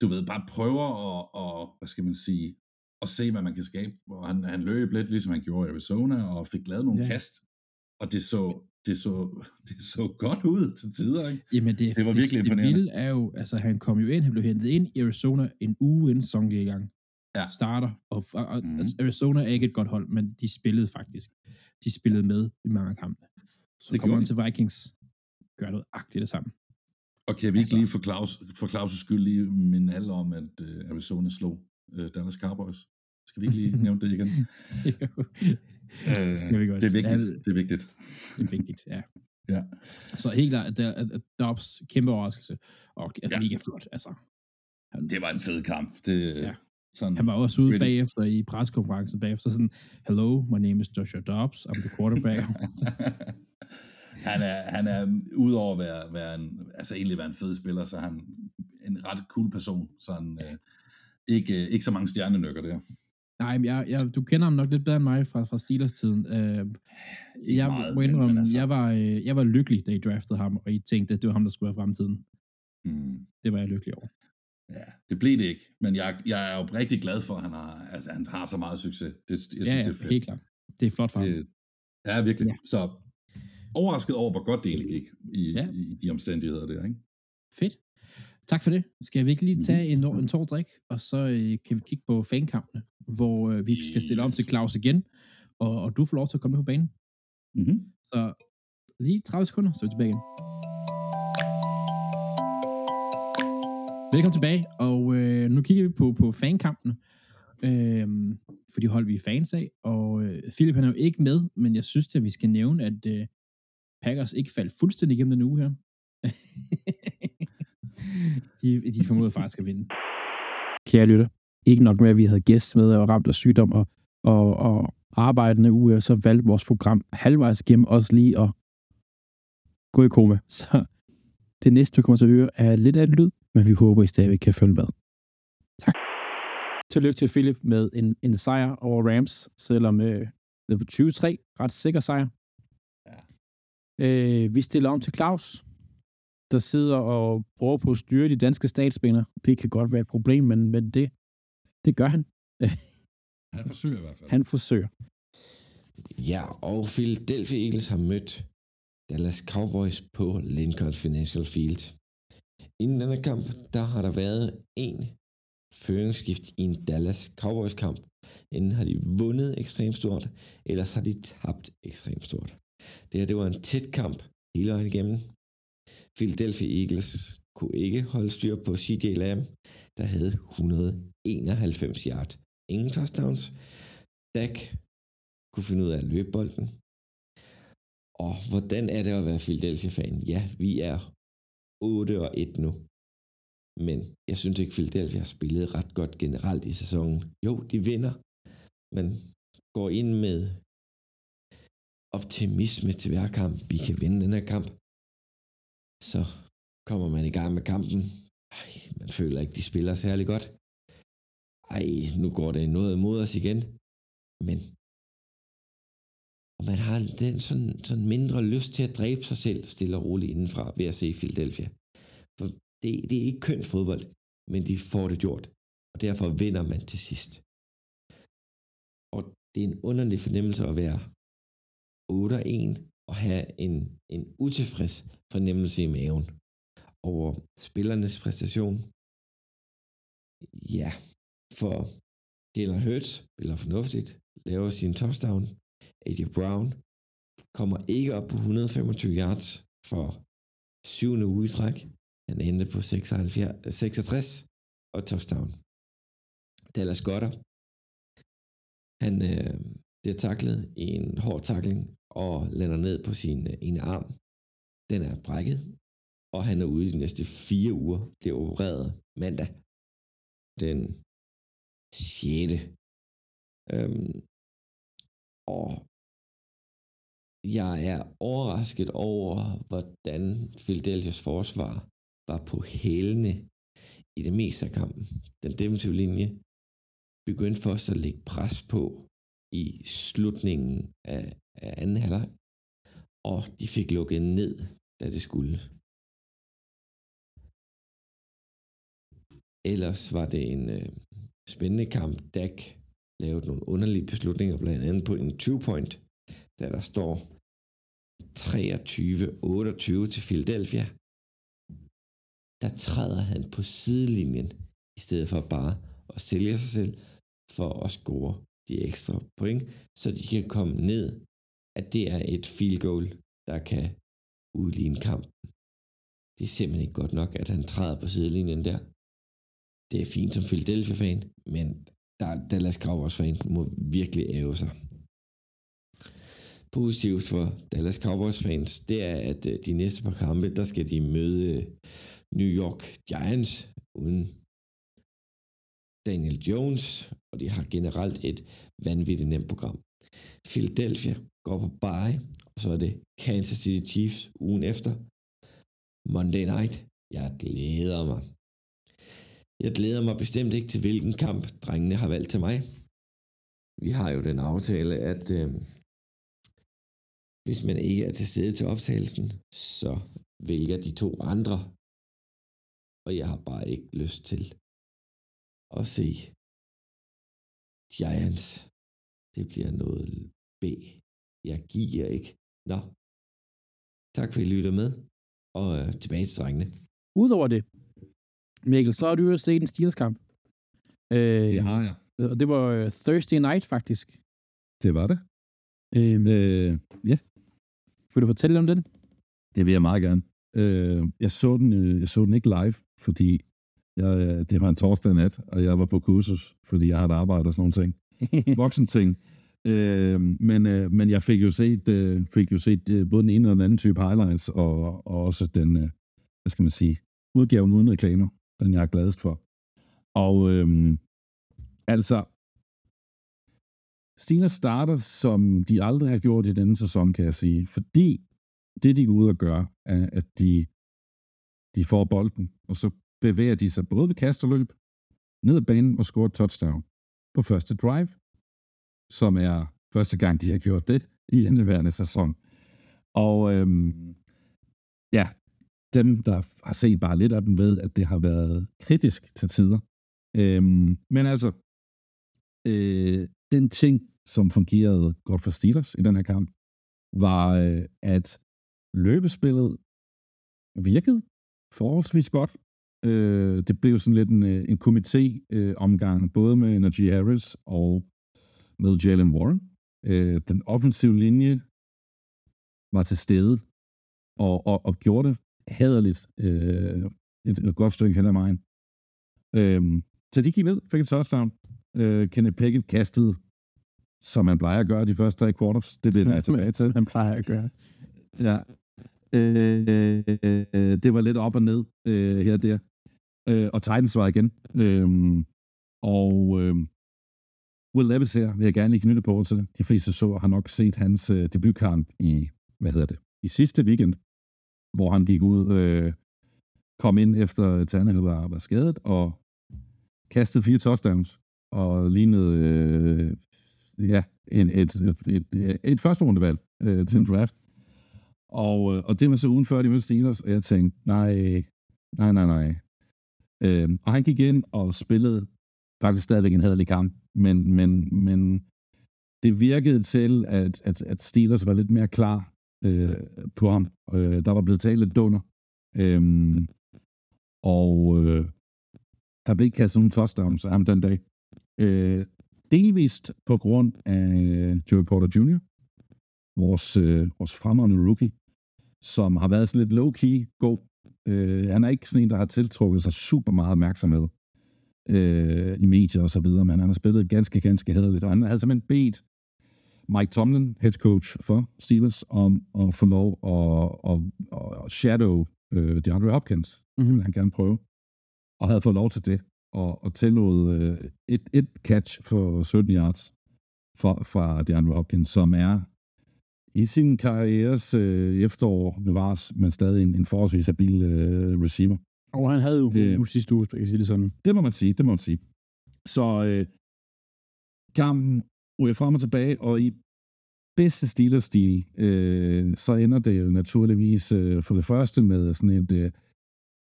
S2: du ved, bare prøver at, og, hvad skal man sige, at se, hvad man kan skabe. Og han, han løb lidt, ligesom han gjorde i Arizona, og fik lavet nogle ja. kast. Og det så, det så, det så godt ud til tider, ikke?
S1: Jamen, det, det var det, virkelig imponerende. Det vilde er jo, altså han kom jo ind, han blev hentet ind i Arizona en uge inden sæsonen i gang.
S2: Ja.
S1: Starter, og, og mm. altså, Arizona er ikke et godt hold, men de spillede faktisk. De spillede med i mange kampe. Så det kommer han til Vikings, gør noget agtigt det samme.
S2: Og kan vi ikke altså, lige for Claus, for Claus' skyld lige minde alle om, at uh, Arizona slog uh, Dallas Cowboys? Skal vi ikke lige nævne det igen?
S1: uh, Skal vi godt.
S2: Det er vigtigt. Ja, det er vigtigt.
S1: Det er vigtigt, ja.
S2: ja.
S1: Så helt klart, at, at, at Dobbs kæmpe overraskelse, og at ja. mega flot, altså.
S2: Han, det var en fed kamp. Det, ja.
S1: Sådan, han var også ude really? bagefter i preskonferencen bagefter sådan, Hello, my name is Joshua Dobbs, I'm the quarterback.
S2: han er, han er udover at være, være en, altså egentlig være en fed spiller, så er han en ret cool person. Så han, øh, ikke, ikke så mange stjernenykker der.
S1: Nej, men jeg, jeg, du kender ham nok lidt bedre end mig fra, fra Steelers-tiden. Uh, jeg meget, må indrømme, men, altså. jeg, var, øh, jeg var lykkelig, da I draftede ham, og I tænkte, at det var ham, der skulle være fremtiden.
S2: Hmm.
S1: Det var jeg lykkelig over.
S2: Ja, det blev det ikke, men jeg, jeg er jo rigtig glad for, at han har, altså, han har så meget succes. Det, jeg synes,
S1: ja, ja,
S2: det er fedt.
S1: helt klart. Det er flot for det, ham.
S2: Ja, virkelig. Ja. Så overrasket over, hvor godt det egentlig gik i, ja. i de omstændigheder der, ikke?
S1: Fedt. Tak for det. Skal vi ikke lige tage en, en tår drik, og så øh, kan vi kigge på fankampene, hvor øh, vi skal stille om til Claus igen, og, og du får lov til at komme med på banen.
S2: Mm-hmm.
S1: Så lige 30 sekunder, så er vi tilbage igen. Velkommen tilbage, og øh, nu kigger vi på, på fankampene, øh, for de hold vi er fans af, og øh, Philip han er jo ikke med, men jeg synes at vi skal nævne, at øh, Packers ikke faldt fuldstændig igennem den uge her. de, de formoder faktisk at vinde. Kære lytter, ikke nok med, at vi havde gæst med og ramt af sygdom og, og, og arbejdende uge, så valgte vores program halvvejs igennem os lige at gå i koma. Så det næste, du kommer til at høre, er lidt af et lyd, men vi håber, I stadig kan følge med. Tak. Tillykke til Philip med en, en sejr over Rams, selvom øh, det er på 23, ret sikker sejr. Øh, vi stiller om til Claus, der sidder og prøver på at styre de danske statsbaner. Det kan godt være et problem, men, men det, det gør han.
S2: han forsøger i hvert fald.
S1: Han forsøger.
S3: Ja, og Philadelphia Eagles har mødt Dallas Cowboys på Lincoln Financial Field. Inden denne kamp, der har der været en føringsskift i en Dallas Cowboys kamp. Inden har de vundet ekstremt stort, ellers har de tabt ekstremt stort. Det her, det var en tæt kamp hele vejen igennem. Philadelphia Eagles kunne ikke holde styr på CJ Lamb, der havde 191 yard. Ingen touchdowns. Dak kunne finde ud af at løbe bolden. Og hvordan er det at være Philadelphia-fan? Ja, vi er 8 og 1 nu. Men jeg synes ikke, Philadelphia har spillet ret godt generelt i sæsonen. Jo, de vinder, men går ind med optimisme til hver kamp. Vi kan vinde den her kamp. Så kommer man i gang med kampen. Ej, man føler ikke, de spiller særlig godt. Ej, nu går det noget imod os igen. Men og man har den sådan, sådan mindre lyst til at dræbe sig selv stille og roligt indenfra ved at se Philadelphia. For det, det er ikke kønt fodbold, men de får det gjort. Og derfor vinder man til sidst. Og det er en underlig fornemmelse at være 8-1 og have en, en utilfreds fornemmelse i maven over spillernes præstation. Ja, for Jalen Hurts spiller fornuftigt, laver sin touchdown. AJ Brown kommer ikke op på 125 yards for syvende uge i træk. Han endte på 76, 66 og touchdown. Dallas Goddard, han øh, bliver taklet i en hård takling og lander ned på sin øh, ene arm. Den er brækket, og han er ude de næste fire uger, bliver opereret mandag den 6. Øhm, og jeg er overrasket over, hvordan Philadelphia's forsvar var på hælene i det meste af kampen. Den defensive linje begyndte først at lægge pres på i slutningen af, af anden halvleg, og de fik lukket ned, da det skulle. Ellers var det en øh, spændende kamp. Dak lavede nogle underlige beslutninger, blandt andet på en 20-point, da der står 23-28 til Philadelphia. Der træder han på sidelinjen, i stedet for bare at sælge sig selv for at score de ekstra point, så de kan komme ned, at det er et field goal, der kan udligne kampen. Det er simpelthen ikke godt nok, at han træder på sidelinjen der. Det er fint som Philadelphia-fan, men der, Dallas Cowboys-fan må virkelig æve sig. Positivt for Dallas Cowboys-fans, det er, at øh, de næste par kampe, der skal de møde øh, New York Giants uden Daniel Jones, og de har generelt et vanvittigt nemt program. Philadelphia går på bye, og så er det Kansas City Chiefs ugen efter. Monday night. Jeg glæder mig. Jeg glæder mig bestemt ikke til, hvilken kamp drengene har valgt til mig. Vi har jo den aftale, at øh, hvis man ikke er til stede til optagelsen, så vælger de to andre. Og jeg har bare ikke lyst til at se Giants. Det bliver noget B. Jeg giver ikke. Nå. Tak for, at I lytter med. Og øh, tilbage til drengene.
S1: Udover det, Mikkel, så har du jo set en Steelers-kamp.
S2: Øh, det har jeg.
S1: Og det var øh, Thursday night, faktisk.
S2: Det var det.
S1: Øhm, øh, ja. Vil du fortælle om den?
S2: Det vil jeg meget gerne. Øh, jeg, så den, øh, jeg så den ikke live, fordi jeg, øh, det var en torsdag nat, og jeg var på kursus, fordi jeg havde arbejde og sådan nogle ting. Voksen ting. Øh, men, øh, men jeg fik jo set, øh, fik jo set øh, både den ene og den anden type highlights, og, og også den, øh, hvad skal man sige, udgaven uden reklamer den jeg er gladest for. Og øhm, altså, Steelers starter, som de aldrig har gjort i denne sæson, kan jeg sige. Fordi det, de går ud og gør, er, at de, de får bolden, og så bevæger de sig både ved kasterløb, ned ad banen og scorer touchdown på første drive, som er første gang, de har gjort det i indeværende sæson. Og øhm, ja, dem, der har set bare lidt af dem, ved, at det har været kritisk til tider. Øhm, men altså, øh, den ting, som fungerede godt for Steelers i den her kamp, var, øh, at løbespillet virkede forholdsvis godt. Øh, det blev sådan lidt en, øh, en komité-omgang, øh, både med Najee Harris og med Jalen Warren. Øh, den offensive linje var til stede og, og, og gjorde det haderligt øh, et, et godt stykke hen ad vejen. Øh, så de gik ned, fik en touchdown. Øh, Kenneth Pickett kastede, som man plejer at gøre de første tre quarters. Det bliver jeg tilbage til.
S1: man plejer at gøre.
S2: Ja. Øh, øh, det var lidt op og ned øh, her og der. Øh, og Titans var igen. Øh, og øh, Will Levis her vil jeg gerne lige knytte på til. De fleste så har nok set hans øh, debutkamp i, hvad hedder det, i sidste weekend hvor han gik ud, øh, kom ind efter Tannehill var, var skadet, og kastede fire touchdowns, og lignede øh, ja, en, et, et, et, et, første rundevalg øh, til en draft. Og, øh, og det var så ugen før, de mødte Steelers, og jeg tænkte, nej, nej, nej, nej. Øh, og han gik ind og spillede faktisk stadigvæk en hederlig kamp, men, men, men det virkede til, at, at, at Steelers var lidt mere klar øh, på ham. Øh, der var blevet talt lidt dunder. Øh, og øh, der blev ikke kastet nogen touchdowns af ham den dag. Øh, delvist på grund af Joey Porter Jr., vores, øh, vores fremragende rookie, som har været sådan lidt low-key god. Øh, han er ikke sådan en, der har tiltrukket sig super meget opmærksomhed øh, i medier og så videre, men han har spillet ganske, ganske hederligt, og han havde simpelthen bedt Mike Tomlin, head coach for Steelers, om at få lov at, at, at shadow øh, DeAndre Hopkins. Mm-hmm. Han gerne prøve. Og havde fået lov til det, og, og tillod øh, et, et catch for 17 yards for, fra DeAndre Hopkins, som er i sin karrieres øh, efterår bevares, men stadig en, en forholdsvis habil øh, receiver.
S1: Og han havde jo øh, sidste uge, jeg sige det sådan.
S2: Det må man sige, det må man sige. Så øh, kampen ryger frem og tilbage, og i bedste Steelers-stil, øh, så ender det jo naturligvis øh, for det første med sådan et, øh,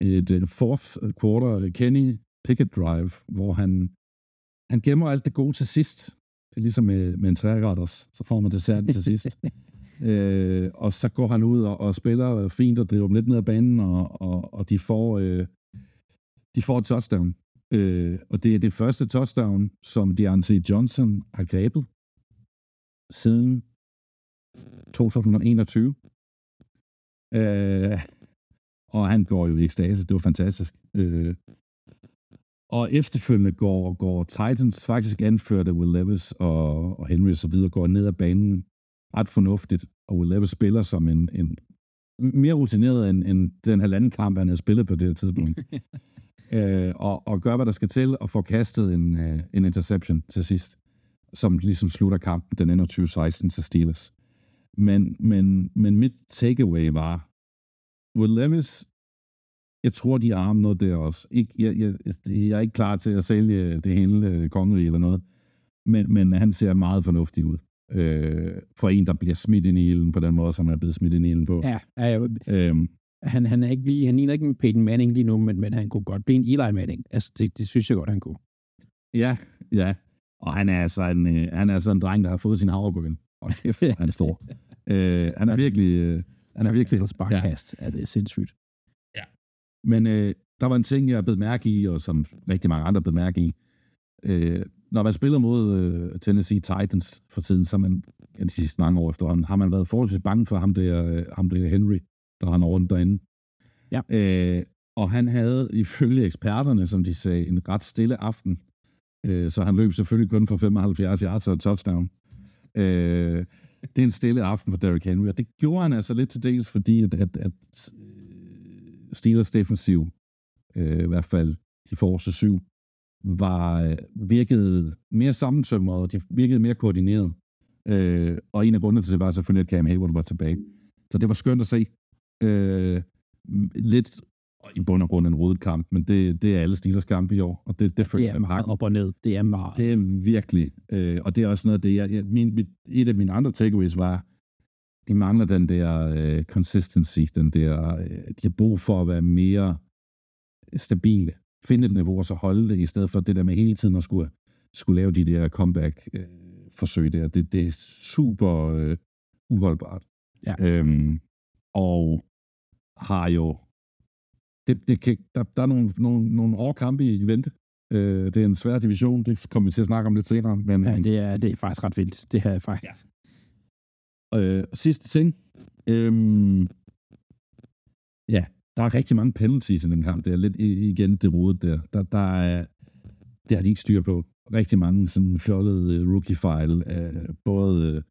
S2: et øh, fourth quarter Kenny Pickett drive, hvor han, han gemmer alt det gode til sidst. Det er ligesom med, med en træretters, så får man desserten til sidst. øh, og så går han ud og, og spiller fint og driver dem lidt ned ad banen, og, og, og de får øh, de får et touchdown. Øh, og det er det første touchdown, som Deontay Johnson har grebet siden 2021. Øh, og han går jo i ekstase. Det var fantastisk. Øh, og efterfølgende går, går Titans faktisk anført af Will Levis og, og Henry og så videre, går ned ad banen ret fornuftigt, og Will Levis spiller som en, en mere rutineret end, end den halvanden kamp, han havde spillet på det tidspunkt. øh, og, og gør, hvad der skal til, og får kastet en, uh, en interception til sidst, som ligesom slutter kampen, den ender 2016 til Steelers. Men, men, men mit takeaway var, Will Levis, jeg tror, de har noget der også. Ikke, jeg, jeg, jeg er ikke klar til at sælge det hele øh, kongerige eller noget, men, men han ser meget fornuftig ud. Øh, for en, der bliver smidt ind i ilden på den måde, som han er blevet smidt ind i ilden på.
S1: Ja, ja øhm, han, han, er ikke lige, han ligner ikke en Peyton Manning lige nu, men, men han kunne godt blive en Eli Manning. Altså, det, det synes jeg godt, han kunne.
S2: Ja, ja. Og han er altså en, øh, han er altså en dreng, der har fået sin havregryn. Og kæft, han er stor. øh, han er virkelig... Øh, han er virkelig...
S1: Altså, sparkast ja. er det sindssygt.
S2: Ja. Men øh, der var en ting, jeg blev mærke i, og som rigtig mange andre blev mærke i. Øh, når man spiller mod øh, Tennessee Titans for tiden, så man ja, de sidste mange år efterhånden, har man været forholdsvis bange for ham der, øh, ham der Henry, der han rundt derinde.
S1: Ja.
S2: Øh, og han havde ifølge eksperterne, som de sagde, en ret stille aften. Øh, så han løb selvfølgelig kun for 75 yards og touchdown. Øh, det er en stille aften for Derrick Henry, og det gjorde han altså lidt til dels, fordi at, at, at Steelers defensiv, øh, i hvert fald de forreste syv, var øh, virkede mere sammensømret, og de virkede mere koordineret. Øh, og en af grundene til det var selvfølgelig, at Cam Hayward var tilbage. Så det var skønt at se. Øh, lidt i bund og grund en rodet kamp, men det, det er alle Steelers kampe i år, og det, det
S1: føler jeg meget op og ned. Det er meget.
S2: Det er virkelig, øh, og det er også noget af det, jeg, jeg, min, mit, et af mine andre takeaways var, de mangler den der øh, consistency, den der, øh, de har brug for at være mere stabile, finde et niveau og så holde det, i stedet for det der med hele tiden at skulle, skulle lave de der comeback-forsøg øh, der. Det, det er super øh, uholdbart.
S1: Ja.
S2: Øhm, og har jo det, det kan, der, der er nogle, nogle, nogle årkampe i vente. Øh, det er en svær division, det kommer vi til at snakke om lidt senere. Men,
S1: ja, det er, det er faktisk ret vildt. Det her er faktisk.
S2: Ja. Øh, sidste ting. Øhm, ja, der er rigtig mange penalties i den kamp. Det er lidt igen det rodet der. Der, der er, det har de ikke styr på. Rigtig mange sådan fjollede øh, rookie-file af både øh,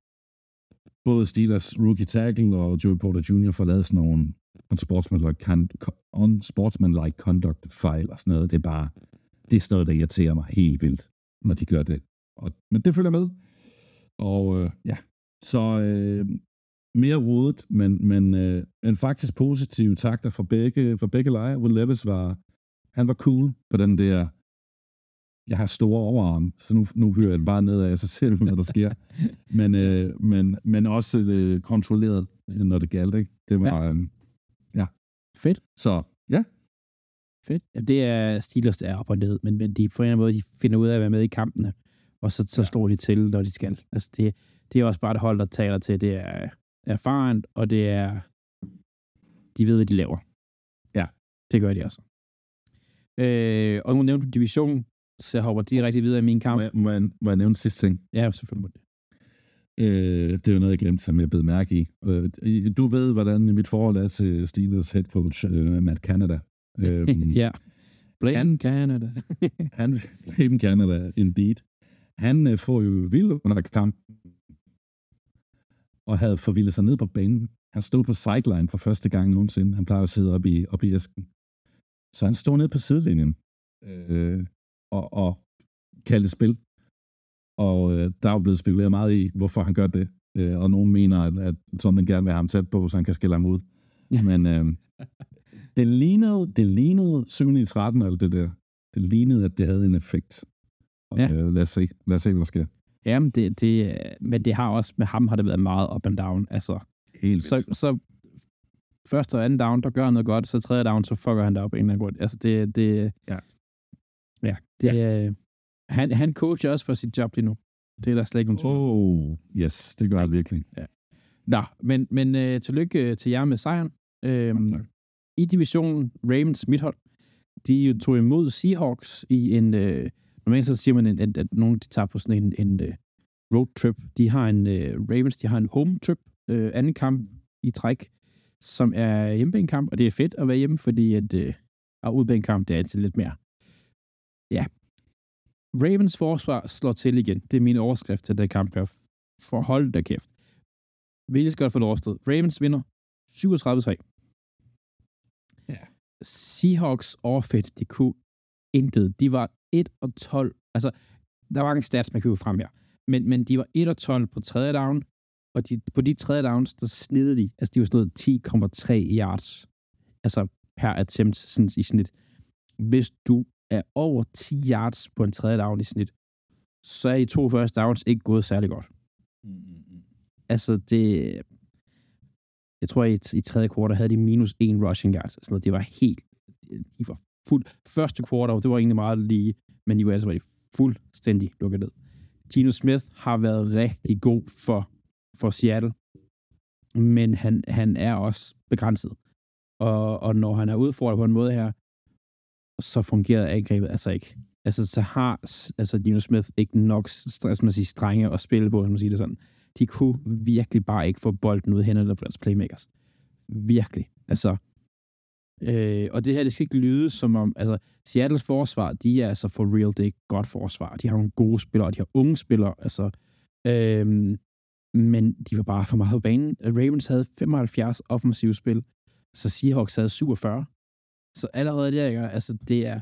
S2: både Steelers rookie tackle og Joey Porter Jr. får lavet sådan nogle unsportsmanlike, unsportsmanlike conduct fejl og sådan noget. Det er bare, det er sådan noget, der irriterer mig helt vildt, når de gør det. Og, men det følger med. Og øh, ja, så øh, mere rodet, men, men, øh, men faktisk positive takter for begge, for begge lejre. Will Levis var, han var cool på den der jeg har store overarm, så nu, nu hører jeg bare ned af, så ser vi, hvad der sker. men, øh, men, men også øh, kontrolleret, når det galt, ikke? Det var, ja. Øh, ja.
S1: Fedt.
S2: Så, ja.
S1: Fedt. Ja, det er Steelers, der er op og ned, men, men de, på en eller anden måde, de finder ud af at være med i kampene, og så, så ja. slår de til, når de skal. Altså, det, det er også bare et hold, der taler til, det er erfarent, og det er, de ved, hvad de laver.
S2: Ja.
S1: Det gør de også. Øh, og nu nævnte du division, så jeg hopper direkte videre i min kamp.
S2: Må jeg, må jeg, må jeg nævne sidste ting?
S1: Ja, selvfølgelig må det.
S2: Øh, det er jo noget, jeg glemte, som jeg blev mærke i. Øh, du ved, hvordan mit forhold er til Steelers head coach, øh, Matt Canada.
S1: Øh, ja. Blame han, Canada.
S2: han, blame Canada, indeed. Han øh, får jo vild under kampen, og havde forvildet sig ned på banen. Han stod på sideline for første gang nogensinde. Han plejer at sidde op i, op i æsken. Så han stod ned på sidelinjen øh, og, og kaldte spil. Og øh, der er jo blevet spekuleret meget i, hvorfor han gør det. Øh, og nogen mener, at, at Tomlin gerne vil have ham tæt på, så han kan skille ham ud. Ja. Men øh, det lignede, det lignede 7 i 13, eller det der. Det lignede, at det havde en effekt. Og, ja. øh, lad, os se, lad os se, hvad der sker.
S1: Jamen, det, det, men det har også, med ham har det været meget up and down. Altså,
S2: Helt
S1: så, så første og anden down, der gør han noget godt, så tredje down, så fucker han det op en eller anden grund. Altså, det, det,
S2: ja.
S1: Ja, det, ja. Han, han coacher også for sit job lige nu. Det er der slet ikke nogen
S2: tvivl. Oh, yes, det gør han virkelig.
S1: Ja. Nå, men, men uh, tillykke til jer med sejren. Øhm, okay. I divisionen, Ravens midthold, de tog imod Seahawks i en... Uh, normalt så siger man, at, at, at nogen de tager på sådan en, en uh, road trip. De har en... Uh, Ravens, de har en home trip, uh, anden kamp i træk, som er hjemmebanekamp, og det er fedt at være hjemme, fordi at uh, udbanekamp, det er altid lidt mere ja, Ravens forsvar slår til igen. Det er min overskrift til det kamp her. For hold da kæft. Vi skal godt få det overstået. Ravens vinder 37-3. Ja. Seahawks offense, de kunne intet. De var 1 og 12. Altså, der var mange stats, man kunne frem her. Men, men de var 1 og 12 på tredje down, og de, på de tredje downs, der snidede de, altså de var sådan 10,3 yards, altså per attempt sådan i snit. Hvis du er over 10 yards på en tredje down i snit, så er de to første downs ikke gået særlig godt. Mm-hmm. Altså, det... Jeg tror, i, i tredje kvartal havde de minus en rushing yards. Sådan noget. Det var helt... De var fuld... Første kvartal, det var egentlig meget lige, men de var altså fuldstændig lukket ned. Gino Smith har været rigtig god for, for Seattle, men han, han er også begrænset. Og, og når han er udfordret på en måde her, så fungerede angrebet altså ikke. Altså, så har altså, Dino Smith ikke nok stress, man siger, strenge at spille på, man siger det sådan. De kunne virkelig bare ikke få bolden ud hen på deres playmakers. Virkelig. Altså, øh, og det her, det skal ikke lyde som om, altså, Seattles forsvar, de er altså for real, det er et godt forsvar. De har nogle gode spillere, og de har unge spillere, altså, øh, men de var bare for meget på banen. Ravens havde 75 offensive spil, så Seahawks havde 47. Så allerede der, ikke? altså det er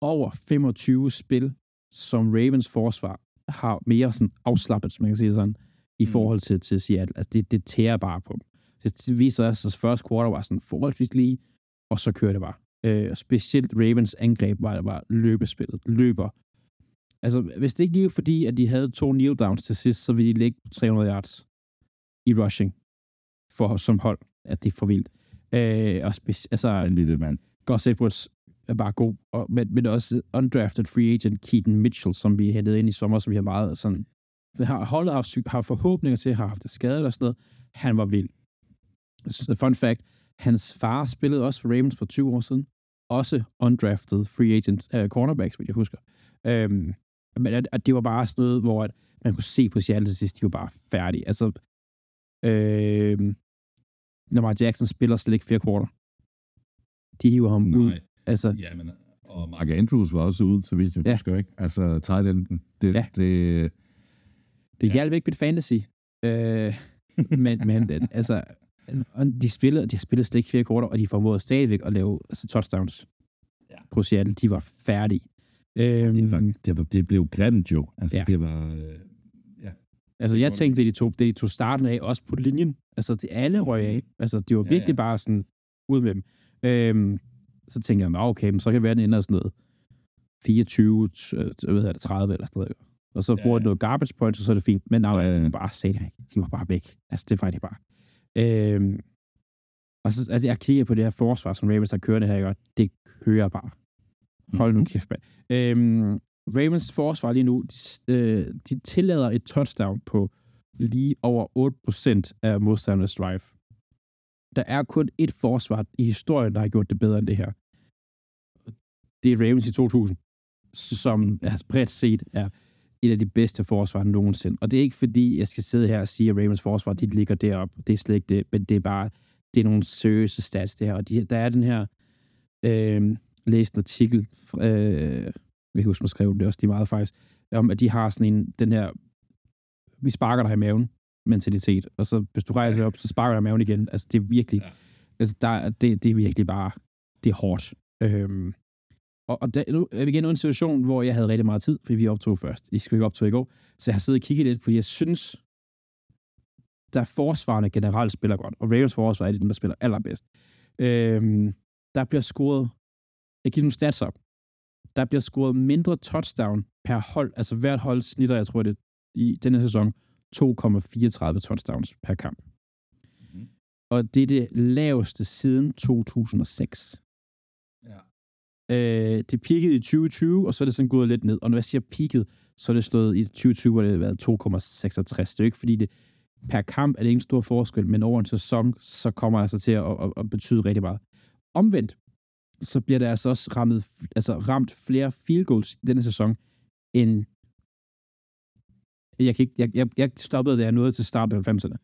S1: over 25 spil, som Ravens forsvar har mere sådan afslappet, som man kan sige sådan, i mm. forhold til, til Seattle. Altså det, det tærer bare på dem. Det viser os, at første quarter var sådan forholdsvis lige, og så kører det bare. Øh, specielt Ravens angreb var, var løbespillet. Løber. Altså, hvis det ikke lige fordi, at de havde to kneel downs til sidst, så ville de ligge på 300 yards i rushing for, som hold, at det er for vildt. Øh, og speci- altså,
S2: en lille mand.
S1: Gus Edwards er bare god, og, men, men også undrafted free agent Keaton Mitchell, som vi hentede ind i sommer, som vi har meget sådan, har holdet haft, har forhåbninger til, har haft skadet og sådan noget. Han var vild. Fun fact, hans far spillede også for Ravens for 20 år siden. Også undrafted free agent uh, cornerbacks, hvis jeg husker. Um, men at, at det var bare sådan noget, hvor at man kunne se på Seattle til sidst, de var bare færdige. Altså, øh, Lamar Jackson spiller slet ikke fire kvarter. De hiver ham Nej. ud. Altså,
S2: ja, men, og Mark Andrews var også ude, så vidt jeg ja. husker, ikke? Altså, tight enden. Det,
S1: ja. det, det hjalp ja. ikke mit fantasy. Øh, men, men altså, de spillede, de spillede slet ikke fire korter, og de formåede stadigvæk at lave altså, touchdowns ja. på Seattle. De var færdige.
S2: Øhm, det, var, det, var, det blev grimt jo. Altså, ja. det var... Øh,
S1: ja. Altså, jeg tænkte, det de tog, det de tog starten af, også på linjen. Altså, det alle røg af. Altså, det var virkelig ja, ja. bare sådan, ud med dem. Øhm, så tænker jeg, okay, men så kan det være, den ender sådan noget 24, øh, hvad det, 30 eller sådan noget. Og så får ja, ja. noget garbage point, og så er det fint. Men nej, ja, ja. bare sagde det ikke. De var bare væk. Altså, det var de bare. Øhm, og så, altså, jeg kigger på det her forsvar, som Ravens har kørt det her, og det kører bare. Hold nu mhm. kæft, mand. Øhm, Ravens forsvar lige nu, de, øh, de tillader et touchdown på lige over 8% af modstandernes drive. Der er kun et forsvar i historien, der har gjort det bedre end det her. Det er Ravens i 2000, som er bredt set er et af de bedste forsvar nogensinde. Og det er ikke fordi, jeg skal sidde her og sige, at Ravens forsvar, de ligger deroppe. Det er slet ikke det, men det er bare, det er nogle seriøse stats, det her. Og de, der er den her, øh, læste en artikel, øh, vi kan huske, at skrev det også, er meget faktisk, om at de har sådan en, den her, vi sparker dig i maven, mentalitet. Og så, hvis du rejser op, så sparker dig i maven igen. Altså, det er virkelig, ja. altså, der, det, det er virkelig bare, det er hårdt. Øhm, og, og der, nu er vi igen i en situation, hvor jeg havde rigtig meget tid, fordi vi optog først. I skal ikke optog i går. Så jeg har siddet og kigget lidt, fordi jeg synes, der forsvarende generelt spiller godt. Og Ravens forsvar er de, dem, der spiller allerbedst. Øhm, der bliver scoret, jeg giver nogle stats op. Der bliver scoret mindre touchdown per hold. Altså hvert hold snitter, jeg tror det i denne sæson, 2,34 touchdowns per kamp. Mm-hmm. Og det er det laveste siden 2006. Øh, det peakede i 2020, og så er det sådan gået lidt ned. Og når jeg siger peaked, så er det slået i 2020, hvor det har været 2,66. Det er jo ikke fordi, det per kamp er det ikke en stor forskel, men over en sæson, så kommer det altså til at, at, at betyde rigtig meget. Omvendt, så bliver der altså også rammet, altså ramt flere field goals i denne sæson, end jeg, kan ikke, jeg, jeg, jeg stoppede, da jeg nåede til start af 90'erne.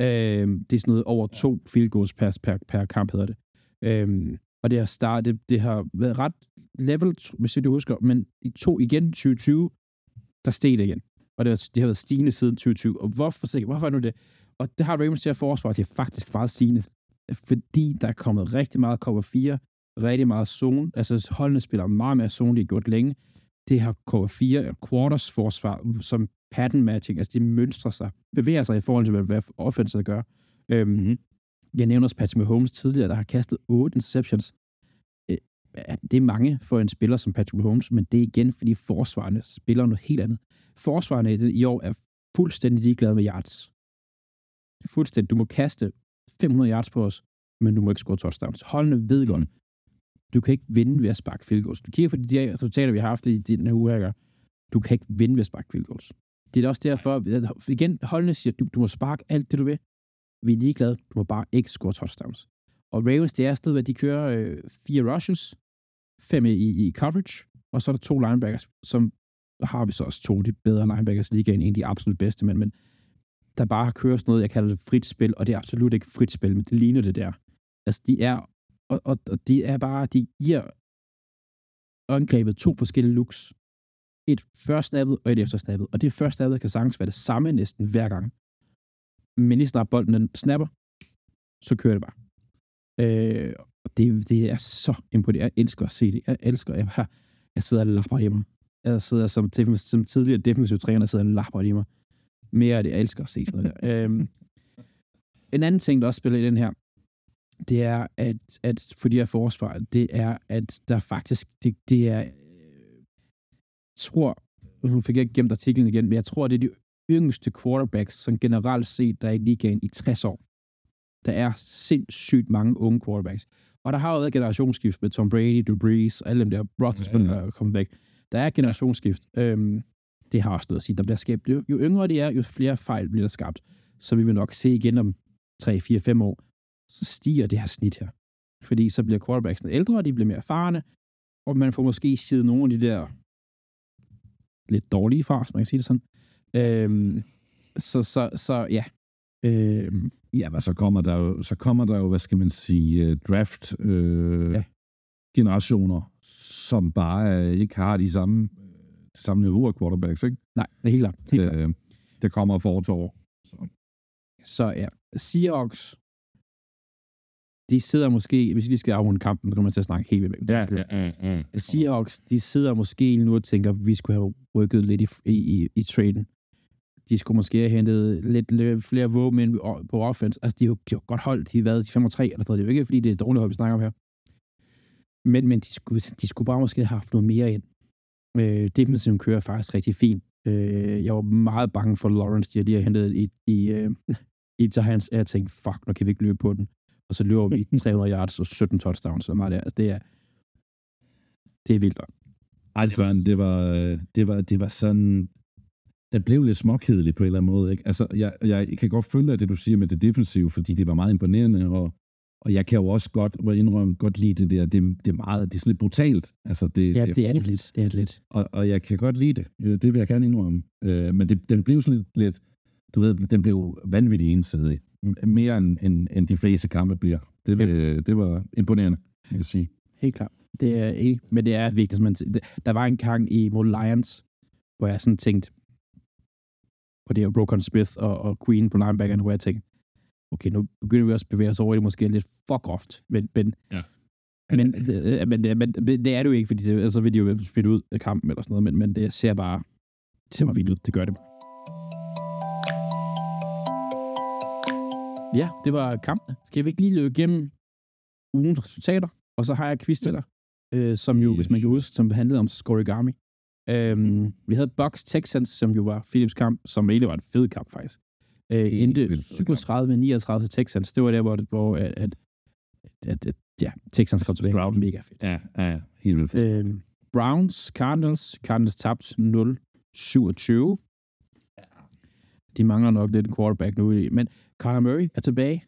S1: Øh, det er sådan noget over to field goals per, per, per kamp, hedder det. Øh, og det har startet, det, det har været ret level, hvis jeg det husker, men i to igen 2020, der steg det igen. Og det har, det har været stigende siden 2020. Og hvorfor, hvorfor er nu det? Og det har Ravens til at forsvare, det er faktisk meget stigende. Fordi der er kommet rigtig meget cover 4, rigtig meget zone. Altså holdene spiller meget mere zone, de har gjort længe. Det har cover 4, quarters forsvar, som pattern matching, altså de mønstrer sig, bevæger sig i forhold til, hvad offensivet gør. Øhm, mm-hmm. Jeg nævner også Patrick Mahomes tidligere, der har kastet 8 interceptions. Øh, det er mange for en spiller som Patrick Mahomes, men det er igen, fordi forsvarerne spiller noget helt andet. Forsvarerne i år er fuldstændig ligeglade med yards. Fuldstændig. Du må kaste 500 yards på os, men du må ikke score touchdowns. Holdene ved godt, du kan ikke vinde ved at sparke field goals. Du kigger på de resultater, vi har haft i den her uge, her. Du kan ikke vinde ved at sparke field goals. Det er også derfor, at igen, holdene siger, du, du må sparke alt det, du vil. Vi er ligeglade. Du må bare ikke score touchdowns. Og Ravens, det er sted, hvor de kører øh, fire rushes, fem i, i coverage, og så er der to linebackers, som har vi så også to de bedre linebackers i ligaen, en af de absolut bedste, men, men der bare har kørt sådan noget, jeg kalder det frit spil, og det er absolut ikke frit spil, men det ligner det der. Altså, de er, og, og, og de er bare, de giver angrebet to forskellige looks et først snappet og et efter snappet. Og det første snappet kan sagtens være det samme næsten hver gang. Men lige snart bolden den snapper, så kører det bare. Øh, og det, det er så imponerende. Jeg elsker at se det. Jeg elsker, jeg, jeg, jeg sidder og lapper i mig. Jeg sidder som, som tidligere defensiv træner, jeg sidder og lapper i mig. Mere af det. Jeg elsker at se sådan noget der. øhm, en anden ting, der også spiller i den her, det er, at, at for de her forsvar, det er, at der faktisk, det, det er øh, tror, nu fik jeg ikke gemt artiklen igen, men jeg tror, det er de yngste quarterbacks, som generelt set, der er i ligaen i 60 år. Der er sindssygt mange unge quarterbacks. Og der har jo været generationsskift med Tom Brady, Drew Brees, og alle dem der, Roethlisberger ja, ja. er kommet væk. Der er generationsskift. Øhm, det har også noget at sige. Der bliver skabt, jo, jo yngre de er, jo flere fejl bliver der skabt. Så vi vil nok se igen om 3, 4, 5 år, så stiger det her snit her. Fordi så bliver quarterbacksene ældre, og de bliver mere erfarne, og man får måske sidet nogle af de der lidt dårlige fra, hvis man kan sige det sådan. Øhm, så, så, så ja.
S2: Øhm, ja, men så kommer der jo, så kommer der jo, hvad skal man sige, øh, draft øh, ja. generationer, som bare ikke har de samme, det samme niveau af quarterbacks, ikke?
S1: Nej, det er helt klart. Helt klart.
S2: Øh, det kommer for år.
S1: Så. så ja, Seahawks de sidder måske, hvis de skal afrunde kampen, så kommer man til at snakke helt vildt. Ja, ja, ja, ja. Seahawks, de sidder måske nu og tænker, at vi skulle have rykket lidt i, i, i, i traden. De skulle måske have hentet lidt, lidt flere våben på offense. Altså, de har jo godt holdt. De har været 5 3 eller. Det er jo ikke, fordi det er dårligt hold, vi snakker om her. Men, men de, skulle, de skulle bare måske have haft noget mere ind. Øh, defensiven kører faktisk rigtig fint. Øh, jeg var meget bange for Lawrence, de har, har hentet i, i, øh, i Giants, og jeg tænkte, fuck, nu kan vi ikke løbe på den og så løber vi 300 yards og 17 touchdowns, så meget der. Altså, det er, det er vildt.
S2: Ej, det var, det var, det var, det var sådan, det blev lidt småkedeligt på en eller anden måde. Ikke? Altså, jeg, jeg kan godt følge det, du siger med det defensive, fordi det var meget imponerende, og, Og jeg kan jo også godt må indrømme, godt lide det der. Det, det er meget, det er sådan lidt brutalt. Altså det,
S1: ja, det er lidt. Det er lidt.
S2: Og, og jeg kan godt lide det. Det vil jeg gerne indrømme. Øh, men det, den blev sådan lidt, lidt, du ved, den blev vanvittigt ensidig. Mere end, end, end de fleste kampe bliver. Det, ja. det var imponerende, jeg kan sige.
S1: Helt klart. Det er ikke, men det er vigtigt. Man, der var en gang i mod Lions, hvor jeg sådan tænkte, på det her Rokon Smith og, og Queen på linebackerne, hvor jeg tænkte, okay, nu begynder vi også at bevæge os over i det måske lidt for groft, men, men, ja. men, øh, men, men, men, det er det jo ikke, fordi det, altså vil de jo spille ud af kampen eller sådan noget, men, men det ser bare, det ser bare vildt ud, det gør det. Ja, det var kampen. Skal vi ikke lige løbe igennem ugens resultater? Og så har jeg quiz til dig, øh, som jo, yes. hvis man kan huske, som handlede om Scorigami. Øhm, vi havde Bucks Texans, som jo var Philips kamp, som egentlig var en fed kamp faktisk. Øh, endte 37-39 til Texans. Det var der, hvor, hvor at, at, at, at ja, Texans kom tilbage. Stroud. Mega fedt.
S2: Ja, ja, ja. Helt vildt fedt.
S1: Øh, Browns, Cardinals. Cardinals tabt 0-27. De mangler nok lidt en quarterback nu. Men Conor Murray er tilbage.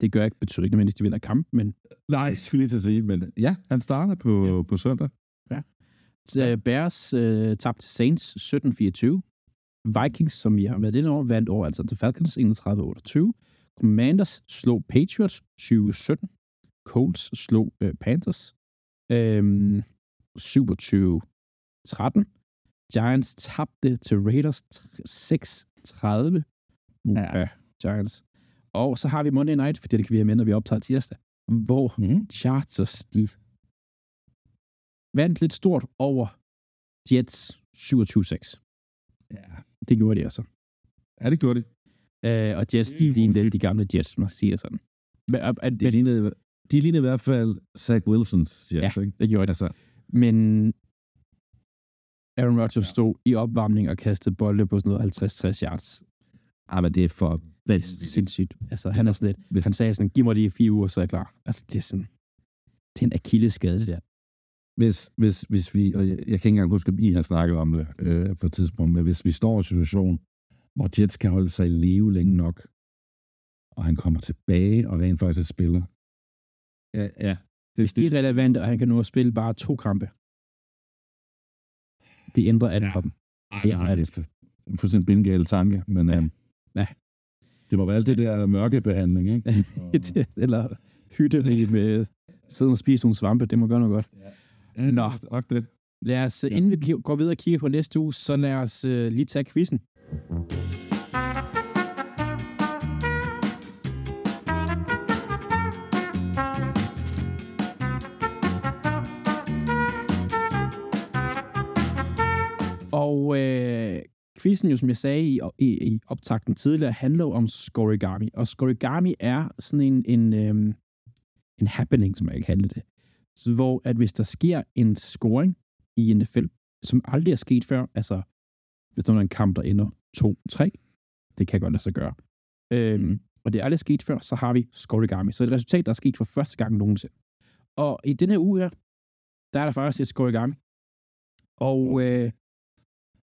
S1: Det gør ikke, betyder ikke nødvendigvis, at de vinder kamp, men...
S2: Nej, skulle lige til at sige, men ja, han starter på, ja. på søndag.
S1: Ja. Uh, Bears uh, tabte Saints 17-24. Vikings, som vi har været inde over, vandt over altså til Falcons 31-28. Commanders slog Patriots 20-17. Colts slog uh, Panthers um, 27-13. Giants tabte til Raiders 6-30. Ja. Giants. Og så har vi Monday Night, for det kan vi have med, når vi optager tirsdag, hvor mm. Chargers, de vandt lidt stort over Jets 27-6. Ja. Det gjorde de altså.
S2: Ja, det gjorde de.
S1: Uh, og Jets, de lignede de gamle Jets, man siger sådan.
S2: Men, uh, uh, de, lignede, de lignede i hvert fald Zach Wilsons
S1: Jets, ja, ikke? det gjorde de. Altså. Men Aaron Rodgers ja. stod i opvarmning og kastede bolde på sådan noget 50-60 yards.
S2: Ah, men det er for
S1: vanvittigt sindssygt. Altså, han er sådan lidt, hvis han sagde sådan, giv mig i fire uger, så er jeg klar. Altså, det er sådan, det er en akilles skade, det der.
S2: Hvis, hvis, hvis vi, og jeg, jeg kan ikke engang huske, om I har snakket om det øh, på et tidspunkt, men hvis vi står i en situation, hvor Jets kan holde sig i live længe nok, og han kommer tilbage og rent faktisk spiller.
S1: Ja, ja. Det, hvis det er relevant, og han kan nu at spille bare to kampe, det ændrer alt ja. for dem.
S2: Ej, det det er en fuldstændig bindgale tanke, men ja. Øh, ja. det må være alt det der mørkebehandling, ikke?
S1: Eller hytte med sidde og spise nogle svampe, det må gøre noget godt. Ja.
S2: Nå, nok det.
S1: Lad os, ja. inden vi går videre og kigger på næste uge, så lad os uh, lige tage quizzen. Og øh, quizzen, jo, som jeg sagde i, i, i optakten tidligere, handler om Scorigami. Og Scorigami er sådan en, en, øhm, en happening, som jeg kan kalde det. Så hvor at hvis der sker en scoring i NFL, som aldrig er sket før, altså hvis der er en kamp, der ender 2-3, det kan godt lade sig gøre. Øhm, og det er aldrig sket før, så har vi Scorigami. Så det er et resultat, der er sket for første gang nogensinde. Og i denne her uge her, der er der faktisk et Scorigami. Og øh,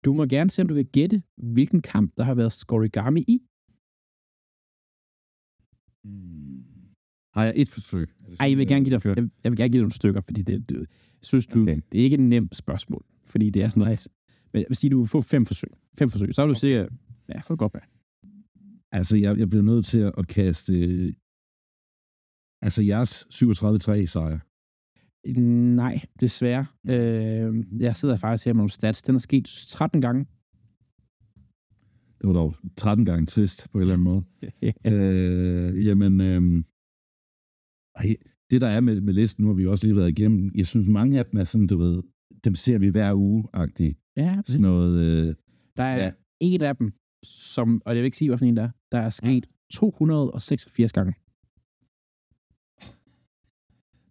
S1: du må gerne se, om du vil gætte, hvilken kamp, der har været Scorigami i.
S2: Hmm. Har jeg et forsøg?
S1: Ej, jeg vil gerne give dig, jeg, jeg vil gerne give dig nogle stykker, fordi det, det synes du, okay. det er ikke et nemt spørgsmål, fordi det er sådan noget. Men jeg vil sige, du vil få fem forsøg. Fem forsøg, så vil du se, ja, så er det godt med.
S2: Altså, jeg, jeg bliver nødt til at kaste, altså jeres 37-3 sejr.
S1: Nej, desværre. Øh, jeg sidder faktisk her med nogle stats. Den er sket 13 gange.
S2: Det var dog 13 gange trist på en eller anden måde. øh, jamen, øh, det der er med, med listen, nu har vi også lige været igennem, jeg synes mange af dem er sådan, du ved, dem ser vi hver uge-agtigt.
S1: Ja,
S2: sådan noget... Øh,
S1: der er ja. en af dem, som, og jeg vil ikke sige, hvilken en der er, der er sket ja. 286 gange.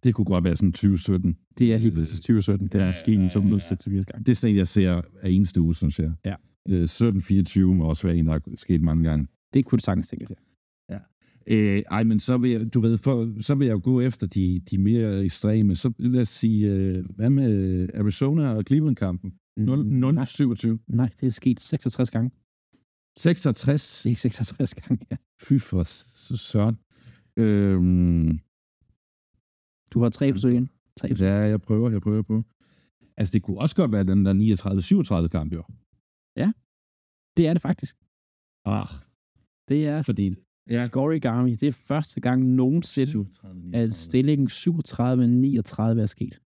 S2: Det kunne godt være sådan 2017.
S1: Det er helt præcis 2017. Det er sket en 286 gange.
S2: Det er sådan, jeg ser af eneste uge, synes jeg.
S1: Ja.
S2: Øh, 17-24 må også være en, der er sket mange gange.
S1: Det kunne du sagtens tænke sig.
S2: Øh, ej, men så vil jeg, du ved, for, så vil jeg jo gå efter de, de mere ekstreme. Så lad os sige, øh, hvad med Arizona og Cleveland-kampen? 0-27.
S1: Mm, nej, det er sket 66 gange.
S2: 66?
S1: Det er 66 gange, ja.
S2: Fy for søren. Øhm,
S1: du har tre forsøg igen. Tre
S2: forsøg. Ja, jeg prøver, jeg prøver på. Altså, det kunne også godt være den der 39-37 kamp, jo.
S1: Ja, det er det faktisk.
S2: Ah.
S1: Det er fordi ja. Scorigami. Det er første gang nogensinde, 37, at stillingen 37-39 er sket.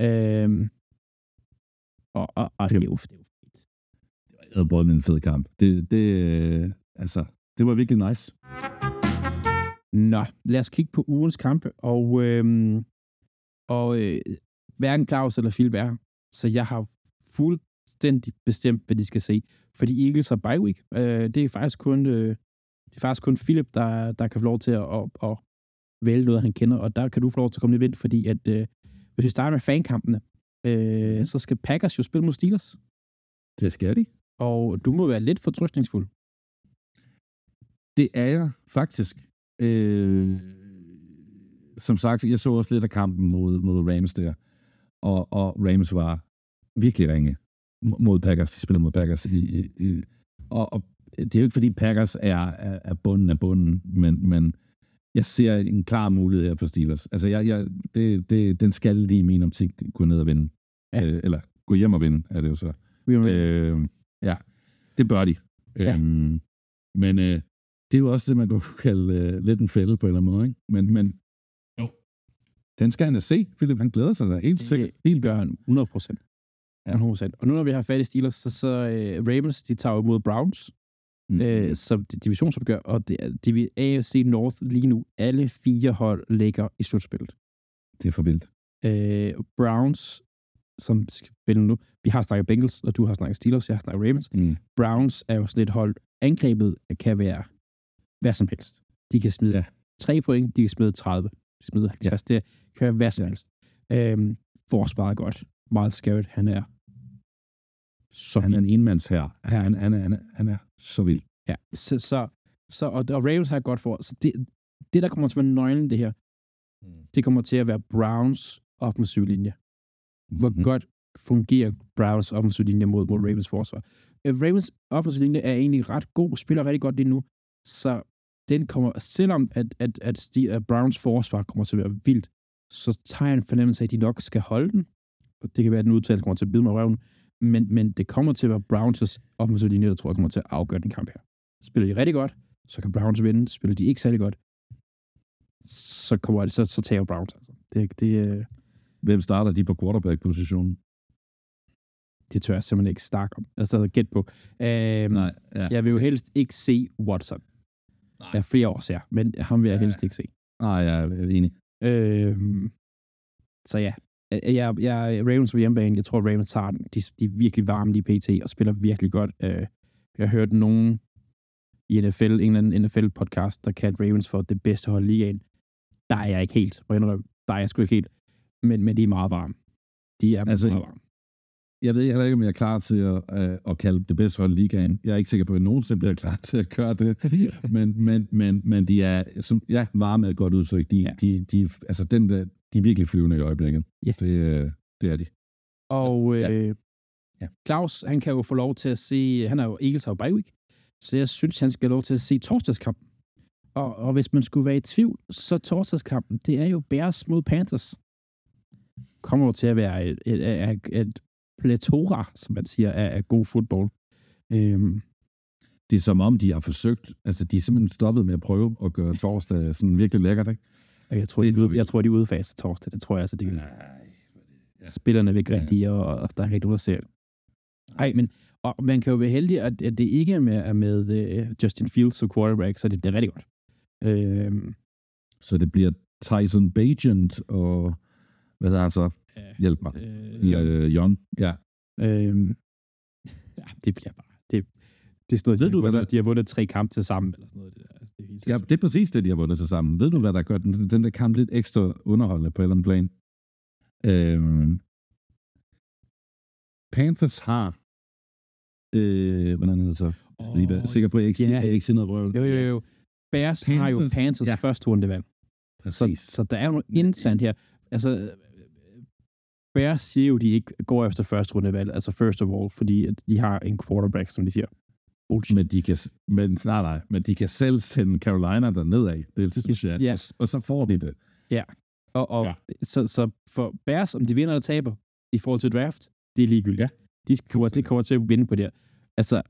S1: Øhm, og, og, og det er jo, det er jo fedt.
S2: Det var både en fed kamp. Det, det, øh, altså, det var virkelig nice.
S1: Nå, lad os kigge på ugens kampe, og, øhm, og øh, hverken Claus eller Philip er så jeg har fuldstændig bestemt, hvad de skal se. Fordi Eagles har bye week. Øh, det er faktisk kun, øh, det er faktisk kun Philip, der, der kan få lov til at, at, at vælge noget, han kender, og der kan du få lov til at komme lidt ind, fordi at, øh, hvis vi starter med fankampene, øh, så skal Packers jo spille mod Steelers.
S2: Det skal de.
S1: Og du må være lidt fortrystningsfuld.
S2: Det er jeg faktisk. Øh, som sagt, jeg så også lidt af kampen mod, mod Rams der, og, og Rams var virkelig ringe mod Packers. De spillede mod Packers. I, i, i, og, og det er jo ikke, fordi Packers er, er, er bunden af bunden, men, men jeg ser en klar mulighed her for Steelers. Altså, jeg, jeg, det, det, den skal de i min optik gå ned og vinde. Ja. Øh, eller gå hjem og vinde, er det jo så. Øh, ja, det bør de. Ja. Øhm, men øh, det er jo også det, man kunne kalde øh, lidt en fælde på en eller anden måde. Ikke? Men, men jo. den skal han da se, Philip. Han glæder sig da helt sikkert.
S1: Helt gør han 100 procent. Ja. 100%. Og nu når vi har fat i Steelers, så, så uh, Ravens, de tager imod Browns, mm. uh, som divisionsopgør, og det er det AFC North lige nu. Alle fire hold ligger i slutspillet.
S2: Det er for vildt.
S1: Uh, Browns, som spiller nu, vi har snakket Bengals, og du har snakket Steelers, jeg har snakket Ravens. Mm. Browns er jo sådan et hold, angrebet kan være hvad som helst. De kan smide ja. 3 point, de kan smide 30, de kan smide 50, ja. det kan være hvad som helst. Øhm, forsvaret godt. Meget skævt. Han er
S2: så han er en enmands her. Han, han, han, han er så vild.
S1: Ja, så, så, så og, og Ravens har godt for. Så det, det, der kommer til at være nøglen, det her, mm. det kommer til at være Browns offensiv linje. Hvor mm. godt fungerer Browns offensiv linje mod, mod Ravens forsvar. Uh, Ravens offensiv linje er egentlig ret god, spiller rigtig godt lige nu, så den kommer, selvom at, at, at, Steve, at Browns forsvar kommer til at være vildt, så tager jeg en fornemmelse af, at de nok skal holde den. Og det kan være, at den udtalelse kommer til at bide mig røven. Men, men det kommer til at være Browns' offensive linje, der tror jeg kommer til at afgøre den kamp her. Spiller de rigtig godt, så kan Browns vinde. Spiller de ikke særlig godt, så, kommer det, så, så tager Browns. Altså. Det, det, øh,
S2: Hvem starter de på quarterback-positionen?
S1: Det tør jeg simpelthen ikke snakke om. Altså, gæt på. Øhm, Nej, ja. Jeg vil jo helst ikke se Watson. Nej. Jeg er flere år ser, men ham vil jeg ja. helst ikke se.
S2: Nej, jeg er enig.
S1: Øhm, så ja, jeg, jeg, Ravens på hjemmebane, jeg tror, Ravens tager den. De, de er virkelig varme i PT og spiller virkelig godt. Øh, jeg har hørt nogen i NFL, en eller anden NFL-podcast, der kaldte Ravens for det bedste hold i ligaen. Der er jeg ikke helt, må indrømme. Der er jeg sgu ikke helt. Men, men de er meget varme. De er altså, meget varme.
S2: Jeg ved heller ikke, om jeg er klar til at, uh, at kalde det bedste hold i ligaen. Jeg er ikke sikker på, at jeg nogensinde bliver klar til at gøre det. men, men, men, men de er, som, ja, varme er et godt udtryk. De, ja. de, de, altså den der, de er virkelig flyvende i øjeblikket. Ja. Det, øh, det er de.
S1: Og ja. Øh, ja. Claus, han kan jo få lov til at se, han er jo Eagles har bye week, så jeg synes, han skal have lov til at se torsdagskampen. Og, og hvis man skulle være i tvivl, så torsdagskampen, det er jo Bears mod Panthers. Kommer jo til at være et, et, et, et platora, som man siger, af, af god fodbold. Øhm.
S2: Det er som om, de har forsøgt, altså de er simpelthen stoppet med at prøve at gøre torsdag sådan virkelig lækkert, ikke?
S1: Jeg tror, det, de, jeg tror, de er udfaset torsdag. Det tror jeg altså, de Nej, ja. Spillerne vil ikke ja. rigtig, og, og der er ikke nogen, der ser Nej, men og man kan jo være heldig, at, at det ikke er med, er med uh, Justin Fields som quarterback, så det bliver rigtig godt. Øhm.
S2: Så det bliver Tyson Bagent og, hvad hedder han så? Ja, Hjælp mig. Øh, øh, Young. Ja. Øhm.
S1: ja, det bliver bare, det, det er sådan noget, Ved de, du, har vundet, de har vundet tre kampe til sammen, eller sådan noget. Det, der.
S2: Det, ja, det er præcis det, de har vundet til sammen. Ved du, hvad der gør den, den der kamp lidt ekstra underholdende på eller anden plan? Øhm, Panthers har øh, hvordan er det så? Oh, Lige være sikker på, at jeg ikke, yeah. jeg ikke siger noget vrøvl.
S1: Jo, jo, jo. Bears Panthers, har jo Panthers ja. første rundevalg. Præcis. Så, så der er jo noget internt her. Altså, Bears siger jo, at de ikke går efter første rundevalg, altså first of all, fordi at de har en quarterback, som de siger
S2: bullshit. Men de kan, men, nej, nej, men de kan selv sende Carolina der nedad. Det synes jeg.
S1: Ja.
S2: Og, så får de det.
S1: Ja. Og, og ja. Så, så for Bears, om de vinder eller taber i forhold til draft, det er ligegyldigt. Ja. De kommer, det kommer til at vinde på det her. Altså,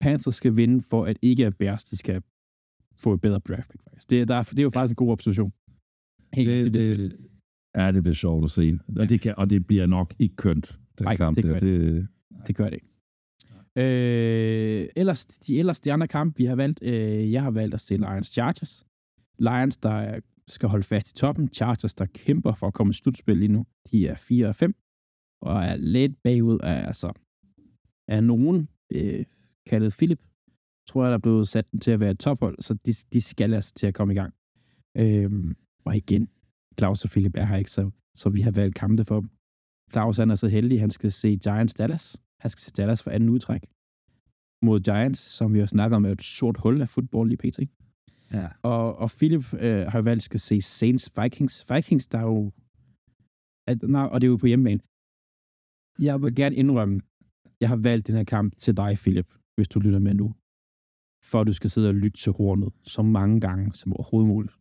S1: Panthers skal vinde for, at ikke at Bears, de skal få et bedre draft pick, faktisk. Det, der, det er jo faktisk en god opposition.
S2: Helt, det, det, det, ja, det bliver sjovt at se. Og, det, kan, og det bliver nok ikke kønt, den Nej, kamp
S1: det
S2: gør
S1: der. Det, det, det gør det ikke. Øh, ellers, de ellers de andre kampe, vi har valgt, øh, jeg har valgt at se Lions Chargers. Lions, der skal holde fast i toppen. Chargers, der kæmper for at komme i slutspil lige nu. De er 4 og 5, og er lidt bagud af, altså, af nogen, øh, kaldet Philip, tror jeg, der er blevet sat til at være et tophold, så de, de skal altså til at komme i gang. Øhm, og igen, Claus og Philip er her ikke, så, så vi har valgt kampe for dem. Claus han er så heldig, han skal se Giants Dallas. Han skal se Dallas for anden udtræk mod Giants, som vi har snakket om, er et sort hul af fodbold lige pt. Ja. Og, og Philip øh, har valgt, at se Saints Vikings. Vikings, der er jo... At, nej, og det er jo på hjemmebane. Jeg vil gerne indrømme, jeg har valgt den her kamp til dig, Philip, hvis du lytter med nu. For at du skal sidde og lytte til hornet så mange gange som overhovedet muligt.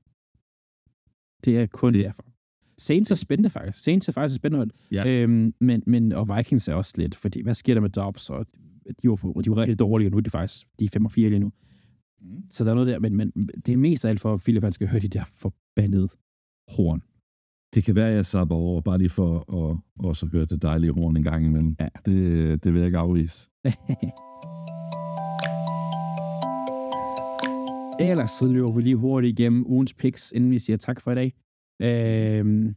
S1: Det er kun det. derfor. Saints er spændende faktisk. Saints er faktisk spændende. Ja. Øhm, men, men, og Vikings er også lidt, fordi hvad sker der med Dobbs? Og de var, de var rigtig dårlige, og nu er de faktisk de er 5 og 4 lige nu. Mm. Så der er noget der, men, men det er mest af alt for, at Philip han skal høre de der forbandede horn.
S2: Det kan være, at jeg sabber over, bare lige for at også høre det dejlige horn en gang imellem. Ja. Det, det vil jeg ikke afvise.
S1: Ellers så løber vi lige hurtigt igennem ugens picks, inden vi siger tak for i dag. Øhm,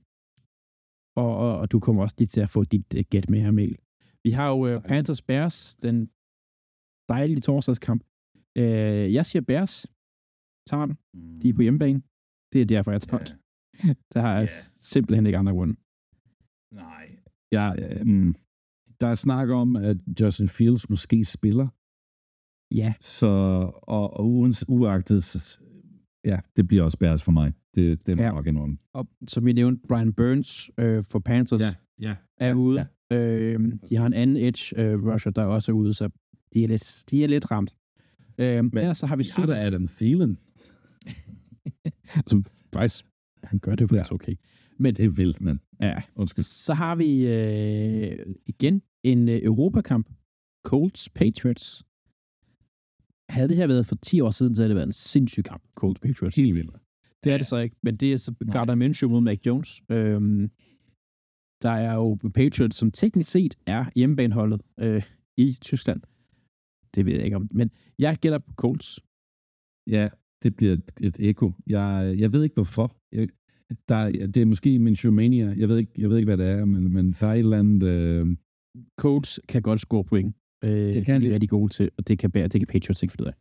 S1: og, og, og du kommer også lige til at få dit uh, gæt med her, Mel. Vi har jo uh, Panthers Bears, den dejlige torsdagskamp. Uh, jeg siger Bears. Tager den. De er på hjemmebane. Det er derfor, jeg tager yeah. Der har jeg yeah. simpelthen ikke andre grunde.
S2: Nej. Ja, um, der er snak om, at Justin Fields måske spiller.
S1: Ja.
S2: Så, og, og uens, uagtet, ja, det bliver også Bears for mig. Det, det er ja. nok enormt.
S1: Og som vi nævnte, Brian Burns øh, for Panthers
S2: ja, ja,
S1: er ude. Ja. Øh, de har en anden edge øh, rusher, der også er ude, så de er lidt, de er lidt ramt. Øh, men så har vi...
S2: Ja, der Adam Thielen.
S1: som faktisk, han gør det faktisk ja. okay.
S2: Men det er vildt, men
S1: ja. Undskyld. Så har vi øh, igen en øh, Europakamp. Colts Patriots. Havde det her været for 10 år siden, så havde det været en sindssyg kamp. Colts Patriots.
S2: Helt vildt.
S1: Det er det så ikke, men det er så Gardner Minshew mod Mac Jones. Øhm, der er jo Patriots, som teknisk set er hjemmebaneholdet øh, i Tyskland. Det ved jeg ikke om, men jeg gætter på Colts.
S2: Ja, det bliver et, et eko. Jeg, jeg ved ikke hvorfor. Jeg, der, det er måske min showmania. Jeg ved ikke, jeg ved ikke hvad det er, men, men der er et eller andet... Øh...
S1: Colts kan godt score point. Øh, det kan de er rigtig gode til, og det kan, det kan Patriots ikke finde ud af.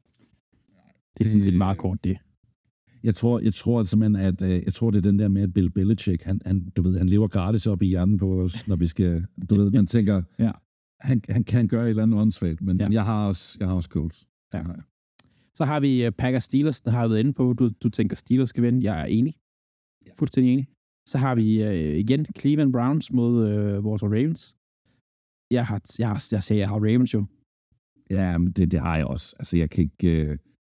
S1: Det er sådan set meget kort, det.
S2: Jeg tror, jeg tror simpelthen, at øh, jeg tror, det er den der med, at Bill Belichick, han, han, du ved, han lever gratis op i hjernen på os, når vi skal, du ved, man tænker, ja. han, han kan gøre et eller andet åndssvagt, men ja. jeg har også, jeg har også Colts. Ja.
S1: Så har vi uh, Packers Steelers, der har været inde på, du, du tænker Steelers skal vinde. Jeg er enig. Ja. Fuldstændig enig. Så har vi uh, igen Cleveland Browns mod uh, Walter Ravens. Jeg har, jeg har, jeg siger, jeg har Ravens jo.
S2: Ja, men det, det har jeg også. Altså, jeg kan ikke... Uh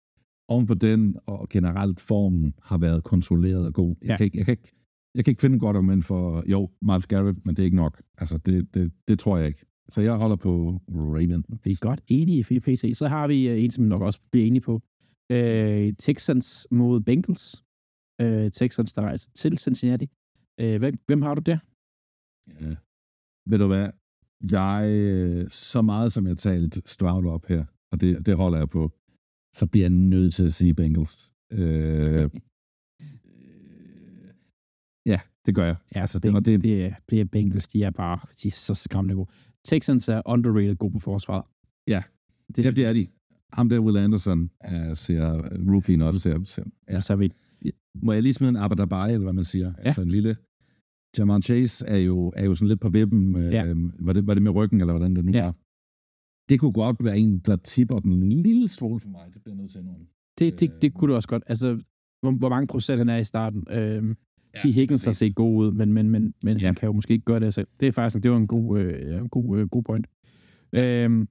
S2: oven på den, og generelt formen har været kontrolleret og god. Jeg, kan, ikke, jeg, kan, ikke, jeg kan ikke finde godt argument for, jo, Miles Garrett, men det er ikke nok. Altså, det, det, det tror jeg ikke. Så jeg holder på Ravens.
S1: Vi er godt enige i PT. Så har vi uh, en, som nok også bliver enige på. Uh, Texans mod Bengals. Uh, Texans, der rejser til Cincinnati. Uh, hvem, hvem har du der?
S2: Ja. Ved du hvad? Jeg, så meget som jeg talte Stroud op her, og det, det holder jeg på, så bliver jeg nødt til at sige Bengals. Øh, ja, det gør jeg.
S1: Ja, altså, det, det, det, det er Bengals, de er bare de er så skræmmende gode. Texans er underrated gode på forsvaret.
S2: Ja, det, ja, det er de. Ham der, Will Anderson, er, ser rookien også. Ser, ser,
S1: ja. så vi...
S2: Må jeg lige smide en Abadabai, eller hvad man siger? Ja. Altså en lille... Jamar Chase er jo, er jo sådan lidt på vippen. Ja. Øh, var, det, var det med ryggen, eller hvordan det nu ja. var? det kunne godt være en, der tipper den en lille stråle for mig. Det bliver nødt til nu.
S1: Det, det, det kunne du også godt. Altså, hvor, hvor mange procent han er i starten. Ja, T. Higgins har set god ud, men, men, men, men ja. han kan jo måske ikke gøre det selv. Det er faktisk det var en god, øh, en god, øh, god point. Øhm,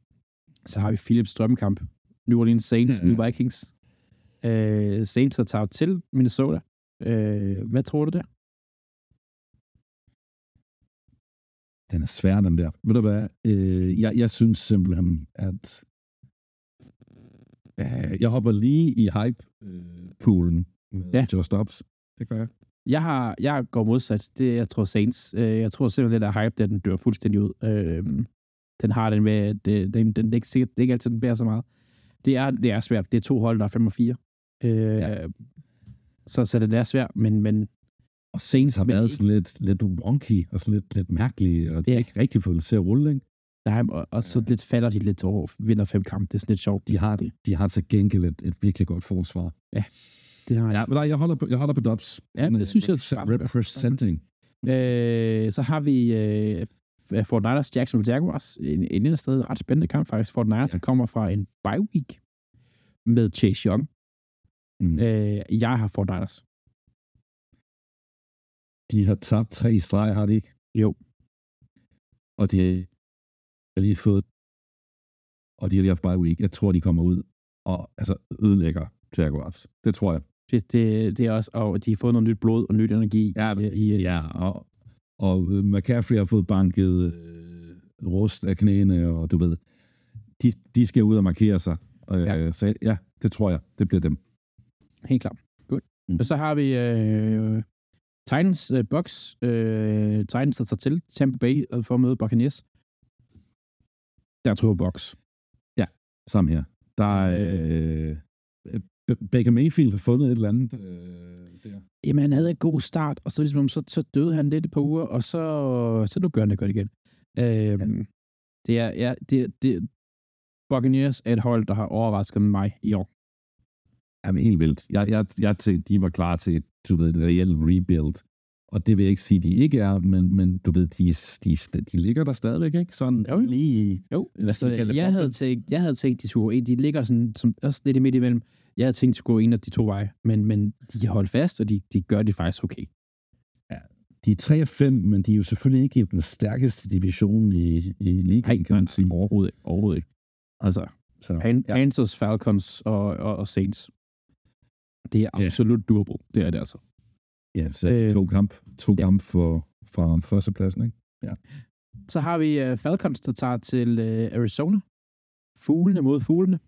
S1: Så har vi Philips drømmekamp. New Orleans Saints,
S2: Ja.
S1: New Vikings. Øh, Saints, der tager til Minnesota. Øh, hvad tror du der?
S2: Den er svær, den der. Ved du hvad? Øh, jeg, jeg synes simpelthen, at øh, jeg hopper lige i hype-poolen med
S1: Ja.
S2: Joe Stops. Det gør jeg.
S1: Jeg, har, jeg går modsat. Det, jeg tror Saints. Øh, jeg tror simpelthen, at hype, der, den dør fuldstændig ud. Øh, den har den med, at det, den, den, det, er ikke sikkert, det er ikke altid, den bærer så meget. Det er, det er svært. Det er to hold, der er 5 og 4. Øh, ja. så, så det er svært, men, men
S2: Og Saints har
S1: Men
S2: været sådan lidt, lidt wonky og sådan lidt, lidt mærkelige, og de
S1: Ja.
S2: har ikke rigtig fået det til at rulle, ikke?
S1: nej, og, og så lidt falder de lidt over, vinder fem kampe. Det er sådan lidt sjovt.
S2: De har, de har til gengæld et, et virkelig godt forsvar.
S1: Det har
S2: Ja, men nej, jeg holder på, jeg holder på Dobbs.
S1: Ja, det synes jeg-
S2: Representing.
S1: Øh, så har vi øh, Fort Niners Jacksonville Jaguars. En, en eller sted ret spændende kamp faktisk. Fort Niners,
S2: Ja.
S1: der kommer fra en bye week med Chase Young.
S2: Mm.
S1: Øh, jeg har Fort Niners.
S2: De har tabt tre i streg, har de ikke?
S1: Jo.
S2: Og de har lige fået... Og de har lige haft bye week. Jeg tror, de kommer ud og altså, ødelægger Jaguars. Det tror jeg.
S1: Det, det, det er også, og de har fået noget nyt blod og nyt energi.
S2: Ja,
S1: i, i,
S2: Ja, og, og øh, McCaffrey har fået banket øh, rust af knæene, og du ved, de, de skal ud og markere sig. Øh,
S1: Ja.
S2: Så ja, det tror jeg. Det bliver dem.
S1: Helt klart. Godt. Mm. Og så har vi øh, Titans øh, Bucks. Øh, Titans, der tager til Tampa Bay øh, for at møde Buccaneers. Der tror jeg Bucks.
S2: Sammen her. Der er... Øh, B- Baker Mayfield har fundet et eller andet øh, der.
S1: Jamen, han havde en god start, og så, ligesom, så, så døde han lidt par uger, og så, så nu gør han det godt igen. Øhm, ja. Det er, ja, det, det, Buccaneers er et hold, der har overrasket mig i år.
S2: Jamen, helt vildt. Jeg, jeg, jeg tænkte, de var klar til du ved, et reelt rebuild. Og det vil jeg ikke sige, de ikke er, men, men du ved, de, de, de ligger der stadigvæk, ikke? Sådan
S1: Jo,
S2: lige...
S1: Jo, altså, jeg,
S2: boblen.
S1: havde tænkt, jeg havde tænkt, de skulle gå ind. De ligger sådan, som, også lidt midt imellem. Jeg havde tænkt, de skulle gå en af de to veje, men, men de har holdt fast, og de, de gør det faktisk okay.
S2: De er 3 og 5, men de er jo selvfølgelig ikke i den stærkeste division i, i ligaen, kan man sige.
S1: overhovedet ikke. Overhovedet ikke. Altså,
S2: Så,
S1: Pan-
S2: ja.
S1: Panthers, Falcons og, og, og Saints. Det er
S2: Ja.
S1: absolut doable. Det er det altså.
S2: ja, så
S1: Øh,
S2: to kamp, to
S1: ja.
S2: kamp for, fra førstepladsen, ikke?
S1: Så har vi uh, Falcons, der tager til uh, Arizona. Fuglene mod fuglene.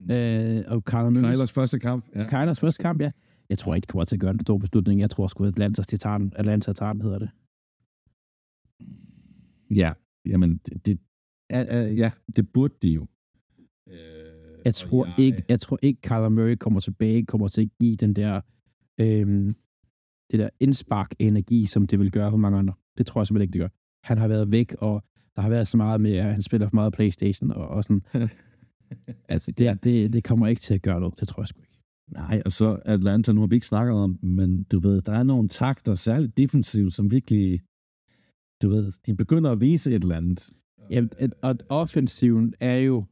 S1: Uh, og Kyler Murray.
S2: Kylers første kamp. Ja.
S1: Kylers første kamp, ja. Jeg tror ikke, de kommer til at gøre en stor beslutning. Jeg tror sgu, at Atlanta, den. Atlanta den, hedder det.
S2: ja, jamen, det, det, ja, ja, ja, det burde de jo. Øh,
S1: Jeg tror, jeg... ikke, jeg tror ikke, Kyler Murray kommer tilbage, kommer til at give den der, øhm, det der indspark af energi, som det vil gøre for mange andre. Det tror jeg simpelthen ikke, det gør. Han har været væk, og der har været så meget med, at han spiller for meget Playstation, og, og sådan. altså, det, det, det kommer ikke til at gøre noget. Det tror jeg sgu ikke.
S2: Nej, og så Atlanta, nu har vi ikke snakket om, men du ved, der er nogle takter, særligt defensivt, som virkelig, du ved, de begynder at vise et eller andet.
S1: Jamen, og offensiven er jo,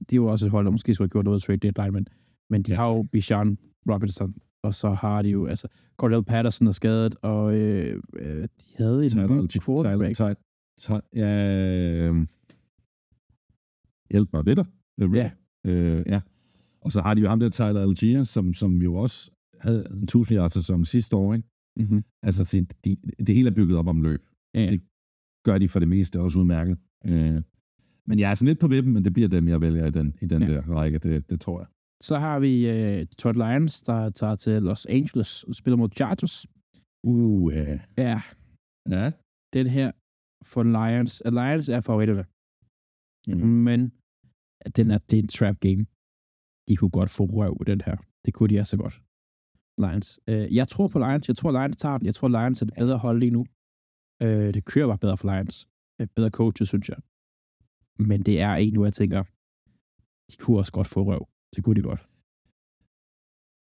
S1: det er jo også et hold, der måske skulle have gjort noget trade deadline, men, men de
S2: Ja.
S1: har jo Bijan Robinson, og så har de jo, altså, Cordell Patterson er skadet, og øh, øh, de havde en
S2: Tyler,
S1: quarterback.
S2: Tyler, Tyler, ja, øh, hjælp mig ved dig. Øh,
S1: Ja.
S2: Øh, ja. Og så har de jo ham der, Tyler Algier, som, som jo også havde en 1000 yards sæson sidste år, ikke?
S1: Mm-hmm.
S2: Altså, de, de, det hele er bygget op om løb.
S1: Ja, ja.
S2: Det gør de for det meste også udmærket. Øh, men jeg er sådan lidt på vippen, men det bliver dem, jeg vælger i den, i den
S1: Ja.
S2: der række, det, det tror jeg.
S1: Så har vi uh, Detroit Lions, der tager til Los Angeles og spiller mod Chargers.
S2: Uh, ja.
S1: Ja,
S2: ja.
S1: den her for Lions. Lions er favoritterne,
S2: Mm.
S1: men den er, det er en trap game. De kunne godt få røv den her. Det kunne de altså godt. Lions. Uh, jeg tror på Lions. Jeg tror, Lions tager den. Jeg tror, Lions er det bedre hold lige nu. Uh, det kører bare bedre for Lions. Uh, bedre coaches, synes jeg. Men det er en, hvor jeg tænker, de kunne også godt få røv. Det kunne de godt.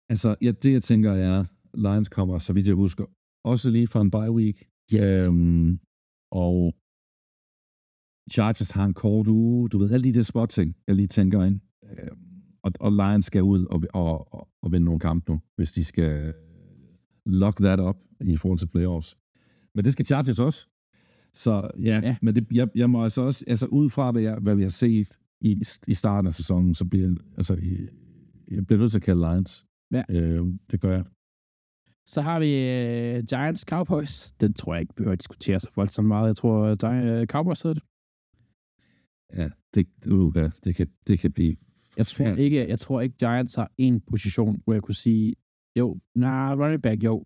S2: Altså, ja, det jeg tænker er, Lions kommer, så vidt jeg husker, også lige fra en bye week.
S1: Yes.
S2: Øhm, og Chargers har en kort uge, du ved, alle de der små ting, jeg lige tænker ind. Øhm, og, og Lions skal ud og, og, og, og vinde nogle kampe nu, hvis de skal lock that up i forhold til playoffs. Men det skal Chargers også. Så ja,
S1: Ja.
S2: men det, jeg, jeg må altså også, altså ud fra hvad, jeg, hvad vi har set i, i starten af sæsonen, så bliver altså, jeg bliver nødt til at kalde Lions.
S1: Ja.
S2: Øh, det gør jeg.
S1: Så har vi uh, Giants Cowboys. Den tror jeg ikke behøver at diskutere så voldsomt meget. Jeg tror, uh, Cowboys hedder det.
S2: Ja, det, uh, ja, det, kan, det kan blive...
S1: Jeg tror, ikke, jeg tror ikke, Giants har en position, hvor jeg kunne sige, jo, nej, nah, running back, jo,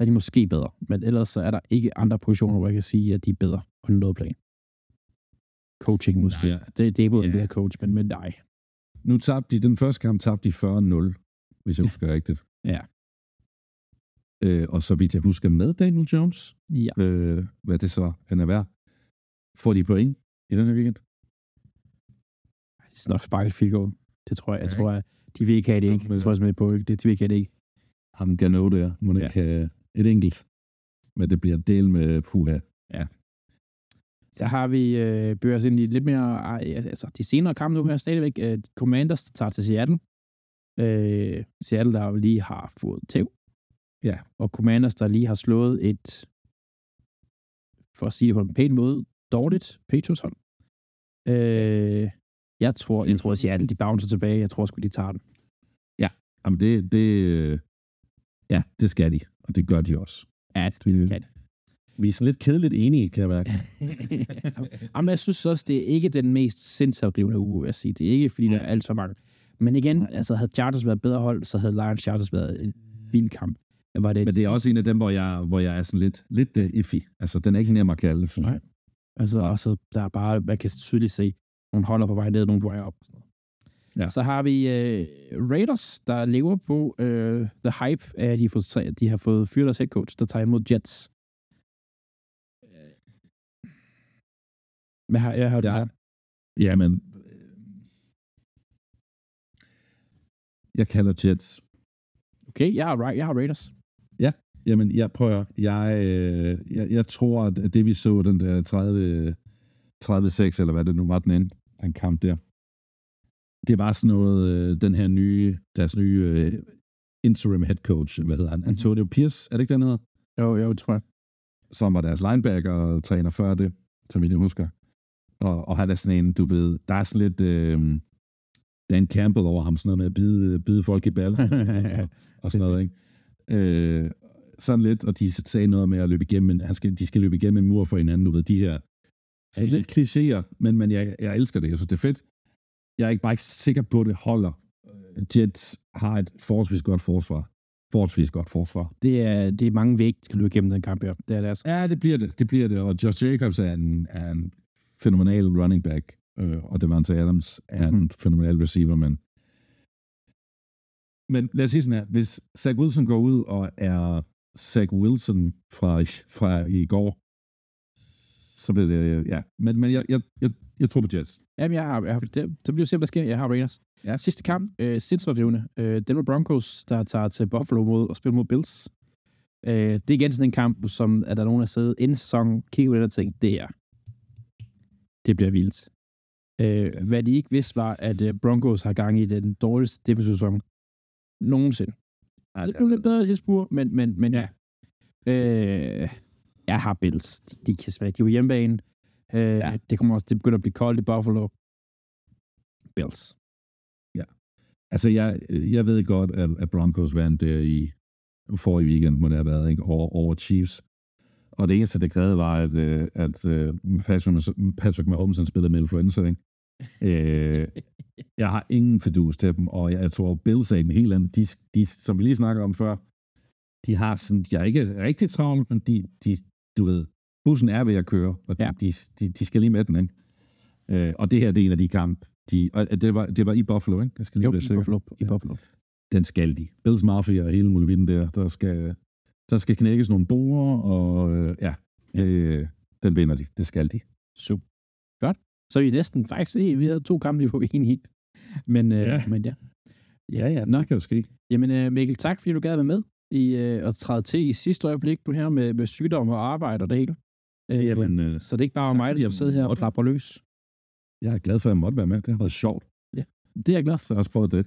S1: er de måske bedre. Men ellers så er der ikke andre positioner, hvor jeg kan sige, at de er bedre på noget plan. Coaching måske. Nej, ja. det, det er både ja. en coach, men, men nej.
S2: Nu tabte de, den første kamp tabte de 40-0, hvis jeg husker rigtigt.
S1: Ja.
S2: Øh, og så vidt jeg husker med Daniel Jones,
S1: ja.
S2: øh, hvad det så han er værd, får de point i den her weekend?
S1: Det er nok sparket field goal. Det tror jeg. Jeg tror, at de vil ikke have det ikke. Det tror jeg simpelthen på. Det, de vil ikke have det ikke.
S2: Ham Gano der, må ja. ikke have et enkelt. Men det bliver del med Puha.
S1: Ja. Så har vi øh, børs ind i lidt mere, altså de senere kampe nu her stadigvæk. Øh, Commanders tager til Seattle. Øh, Seattle, der lige har fået tæv.
S2: Ja.
S1: Og Commanders, der lige har slået et, for at sige det på en pæn måde, dårligt Patriots hold. Øh, jeg tror, jeg tror, at Seattle, de bouncer tilbage. Jeg tror sgu, de tager den.
S2: Ja, Jamen det, det, ja, det skal de, og det gør de også.
S1: Ja, det skal de.
S2: Vi er sådan lidt kedeligt enige, kan jeg mærke.
S1: Jamen, jeg synes også, det er ikke den mest sindsoplevende uge, jeg sige. Det er ikke, fordi der er alt så mange. Men igen, altså, havde Chargers været bedre hold, så havde Lions Chargers været en vild kamp.
S2: Var det Men det er også en af dem, hvor jeg, hvor jeg er sådan lidt, lidt uh, iffy. Altså, den er ikke nær at kalde,
S1: Nej. Altså, også, der er bare, man kan tydeligt se, nogle holder på vej ned, nogle på vej op. Ja. Så har vi uh, Raiders, der lever på uh, the hype af, at de, får, de har fået fyret deres head coach, der tager imod Jets. Hvad har jeg hørt? Ja.
S2: Jamen, jeg kalder Jets.
S1: Okay, jeg har, jeg har Raiders.
S2: Ja, jamen, jeg prøver. Jeg, øh, jeg, jeg tror, at det vi så, den der 30, 30-6, eller hvad det nu var, den ende, den kamp der, det var sådan noget, øh, den her nye, deres nye uh, interim head coach, hvad hedder han? Mhm. Antonio Pierce, er det ikke den hedder?
S1: Jo, jo, det tror jeg.
S2: Som var deres linebacker og træner før det, som jeg husker. Og, og han er sådan en, du ved, der er sådan lidt øh, Dan Campbell over ham, sådan noget med at bide, bide folk i baller og sådan noget, ikke? Øh, sådan lidt, og de sagde noget med at løbe igennem, han skal, de skal løbe igennem en mur for hinanden, du ved, de her er lidt klichéer, men, men jeg, jeg elsker det, jeg synes, det er fedt. Jeg er ikke bare ikke sikker på, at det holder. Jets har et forholdsvis godt forsvar. Forholdsvis godt forsvar.
S1: Det er, det er mange væg, der skal løbe igennem den kamp her. Det er det altså.
S2: Ja, det bliver det. Det bliver det. Og Josh Jacobs er en, er en fænomenal running back, øh, og Devante Adams er en mm. fænomenal receiver, men men lad os sige sådan her, hvis Zach Wilson går ud og er Zach Wilson fra, fra i går, så bliver det, ja. Men, men jeg, jeg, jeg, jeg tror på Jets.
S1: Jamen, jeg har, jeg har det, så bliver der sker. Jeg har Raiders. Ja. Sidste kamp, øh, sindsforlevende. Øh, Denver Broncos, der tager til Buffalo mod og spiller mod Bills. Øh, det er igen sådan en kamp, som at der er nogen, der sidder inden sæsonen, kigger på det og tænker, det er det bliver vildt. Øh, hvad de ikke vidste var, at uh, Broncos har gang i den dårligste defensive sæson nogensinde. Ja, det blev lidt bedre til spur, men, men, men ja. Øh, jeg har Bills. De, de kan spille. De er på hjemmebane. Øh, ja. Det kommer også, det begynder at blive koldt i Buffalo. Bills.
S2: Ja. Altså, jeg, jeg ved godt, at, at Broncos vandt der i forrige weekend, må det have været, ikke? Over, over Chiefs. Og det eneste, det krævede, var, at, øh, at uh, Patrick Mahomes han spillede med influenza. Ikke? øh, jeg har ingen fedus til dem, og jeg, jeg tror, Bills er en helt anden. De, de, som vi lige snakker om før, de har sådan, de er ikke rigtig travlt, men de, de, du ved, bussen er ved at køre, og de, ja. de, de, de skal lige med den, ikke? Øh, og det her, det er en af de kampe, de, og det var, det var i Buffalo, ikke? Jeg skal lige
S1: jo, i Buffalo, i Buffalo.
S2: Den skal de. Bills Mafia og hele muligheden der, der skal, der skal knækkes nogle borer, og øh, ja, det, den vinder de. Det skal de.
S1: Super. Godt. Så er vi næsten faktisk, vi havde to kampe, vi var enige i. Men, øh, ja. men ja.
S2: Ja, ja, nok kan jo ske.
S1: Jamen øh, Mikkel, tak fordi du gad være med i øh, at træde til i sidste øjeblik, du her med, med sygdom og arbejde og det hele. Øh, Jamen, øh, så det er ikke bare mig, der sidder her og klapper løs.
S2: Jeg er glad for, at jeg måtte være med. Det har været sjovt.
S1: Ja, det er jeg glad for.
S2: Så jeg har også prøvet det.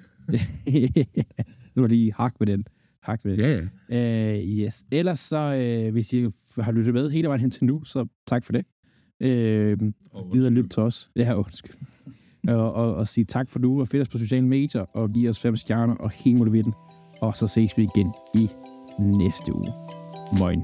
S1: nu er lige hak med den. Hak ved.
S2: Ja,
S1: ja. Uh, yes. Ellers så, uh, hvis I har lyttet med hele vejen hen til nu, så tak for det. Uh, oh, videre lyt til os. Ja, undskyld. og, og, og sige tak for nu, og følg os på sociale medier, og giv os fem stjerner, og helt den. Og så ses vi igen i næste uge. Moin.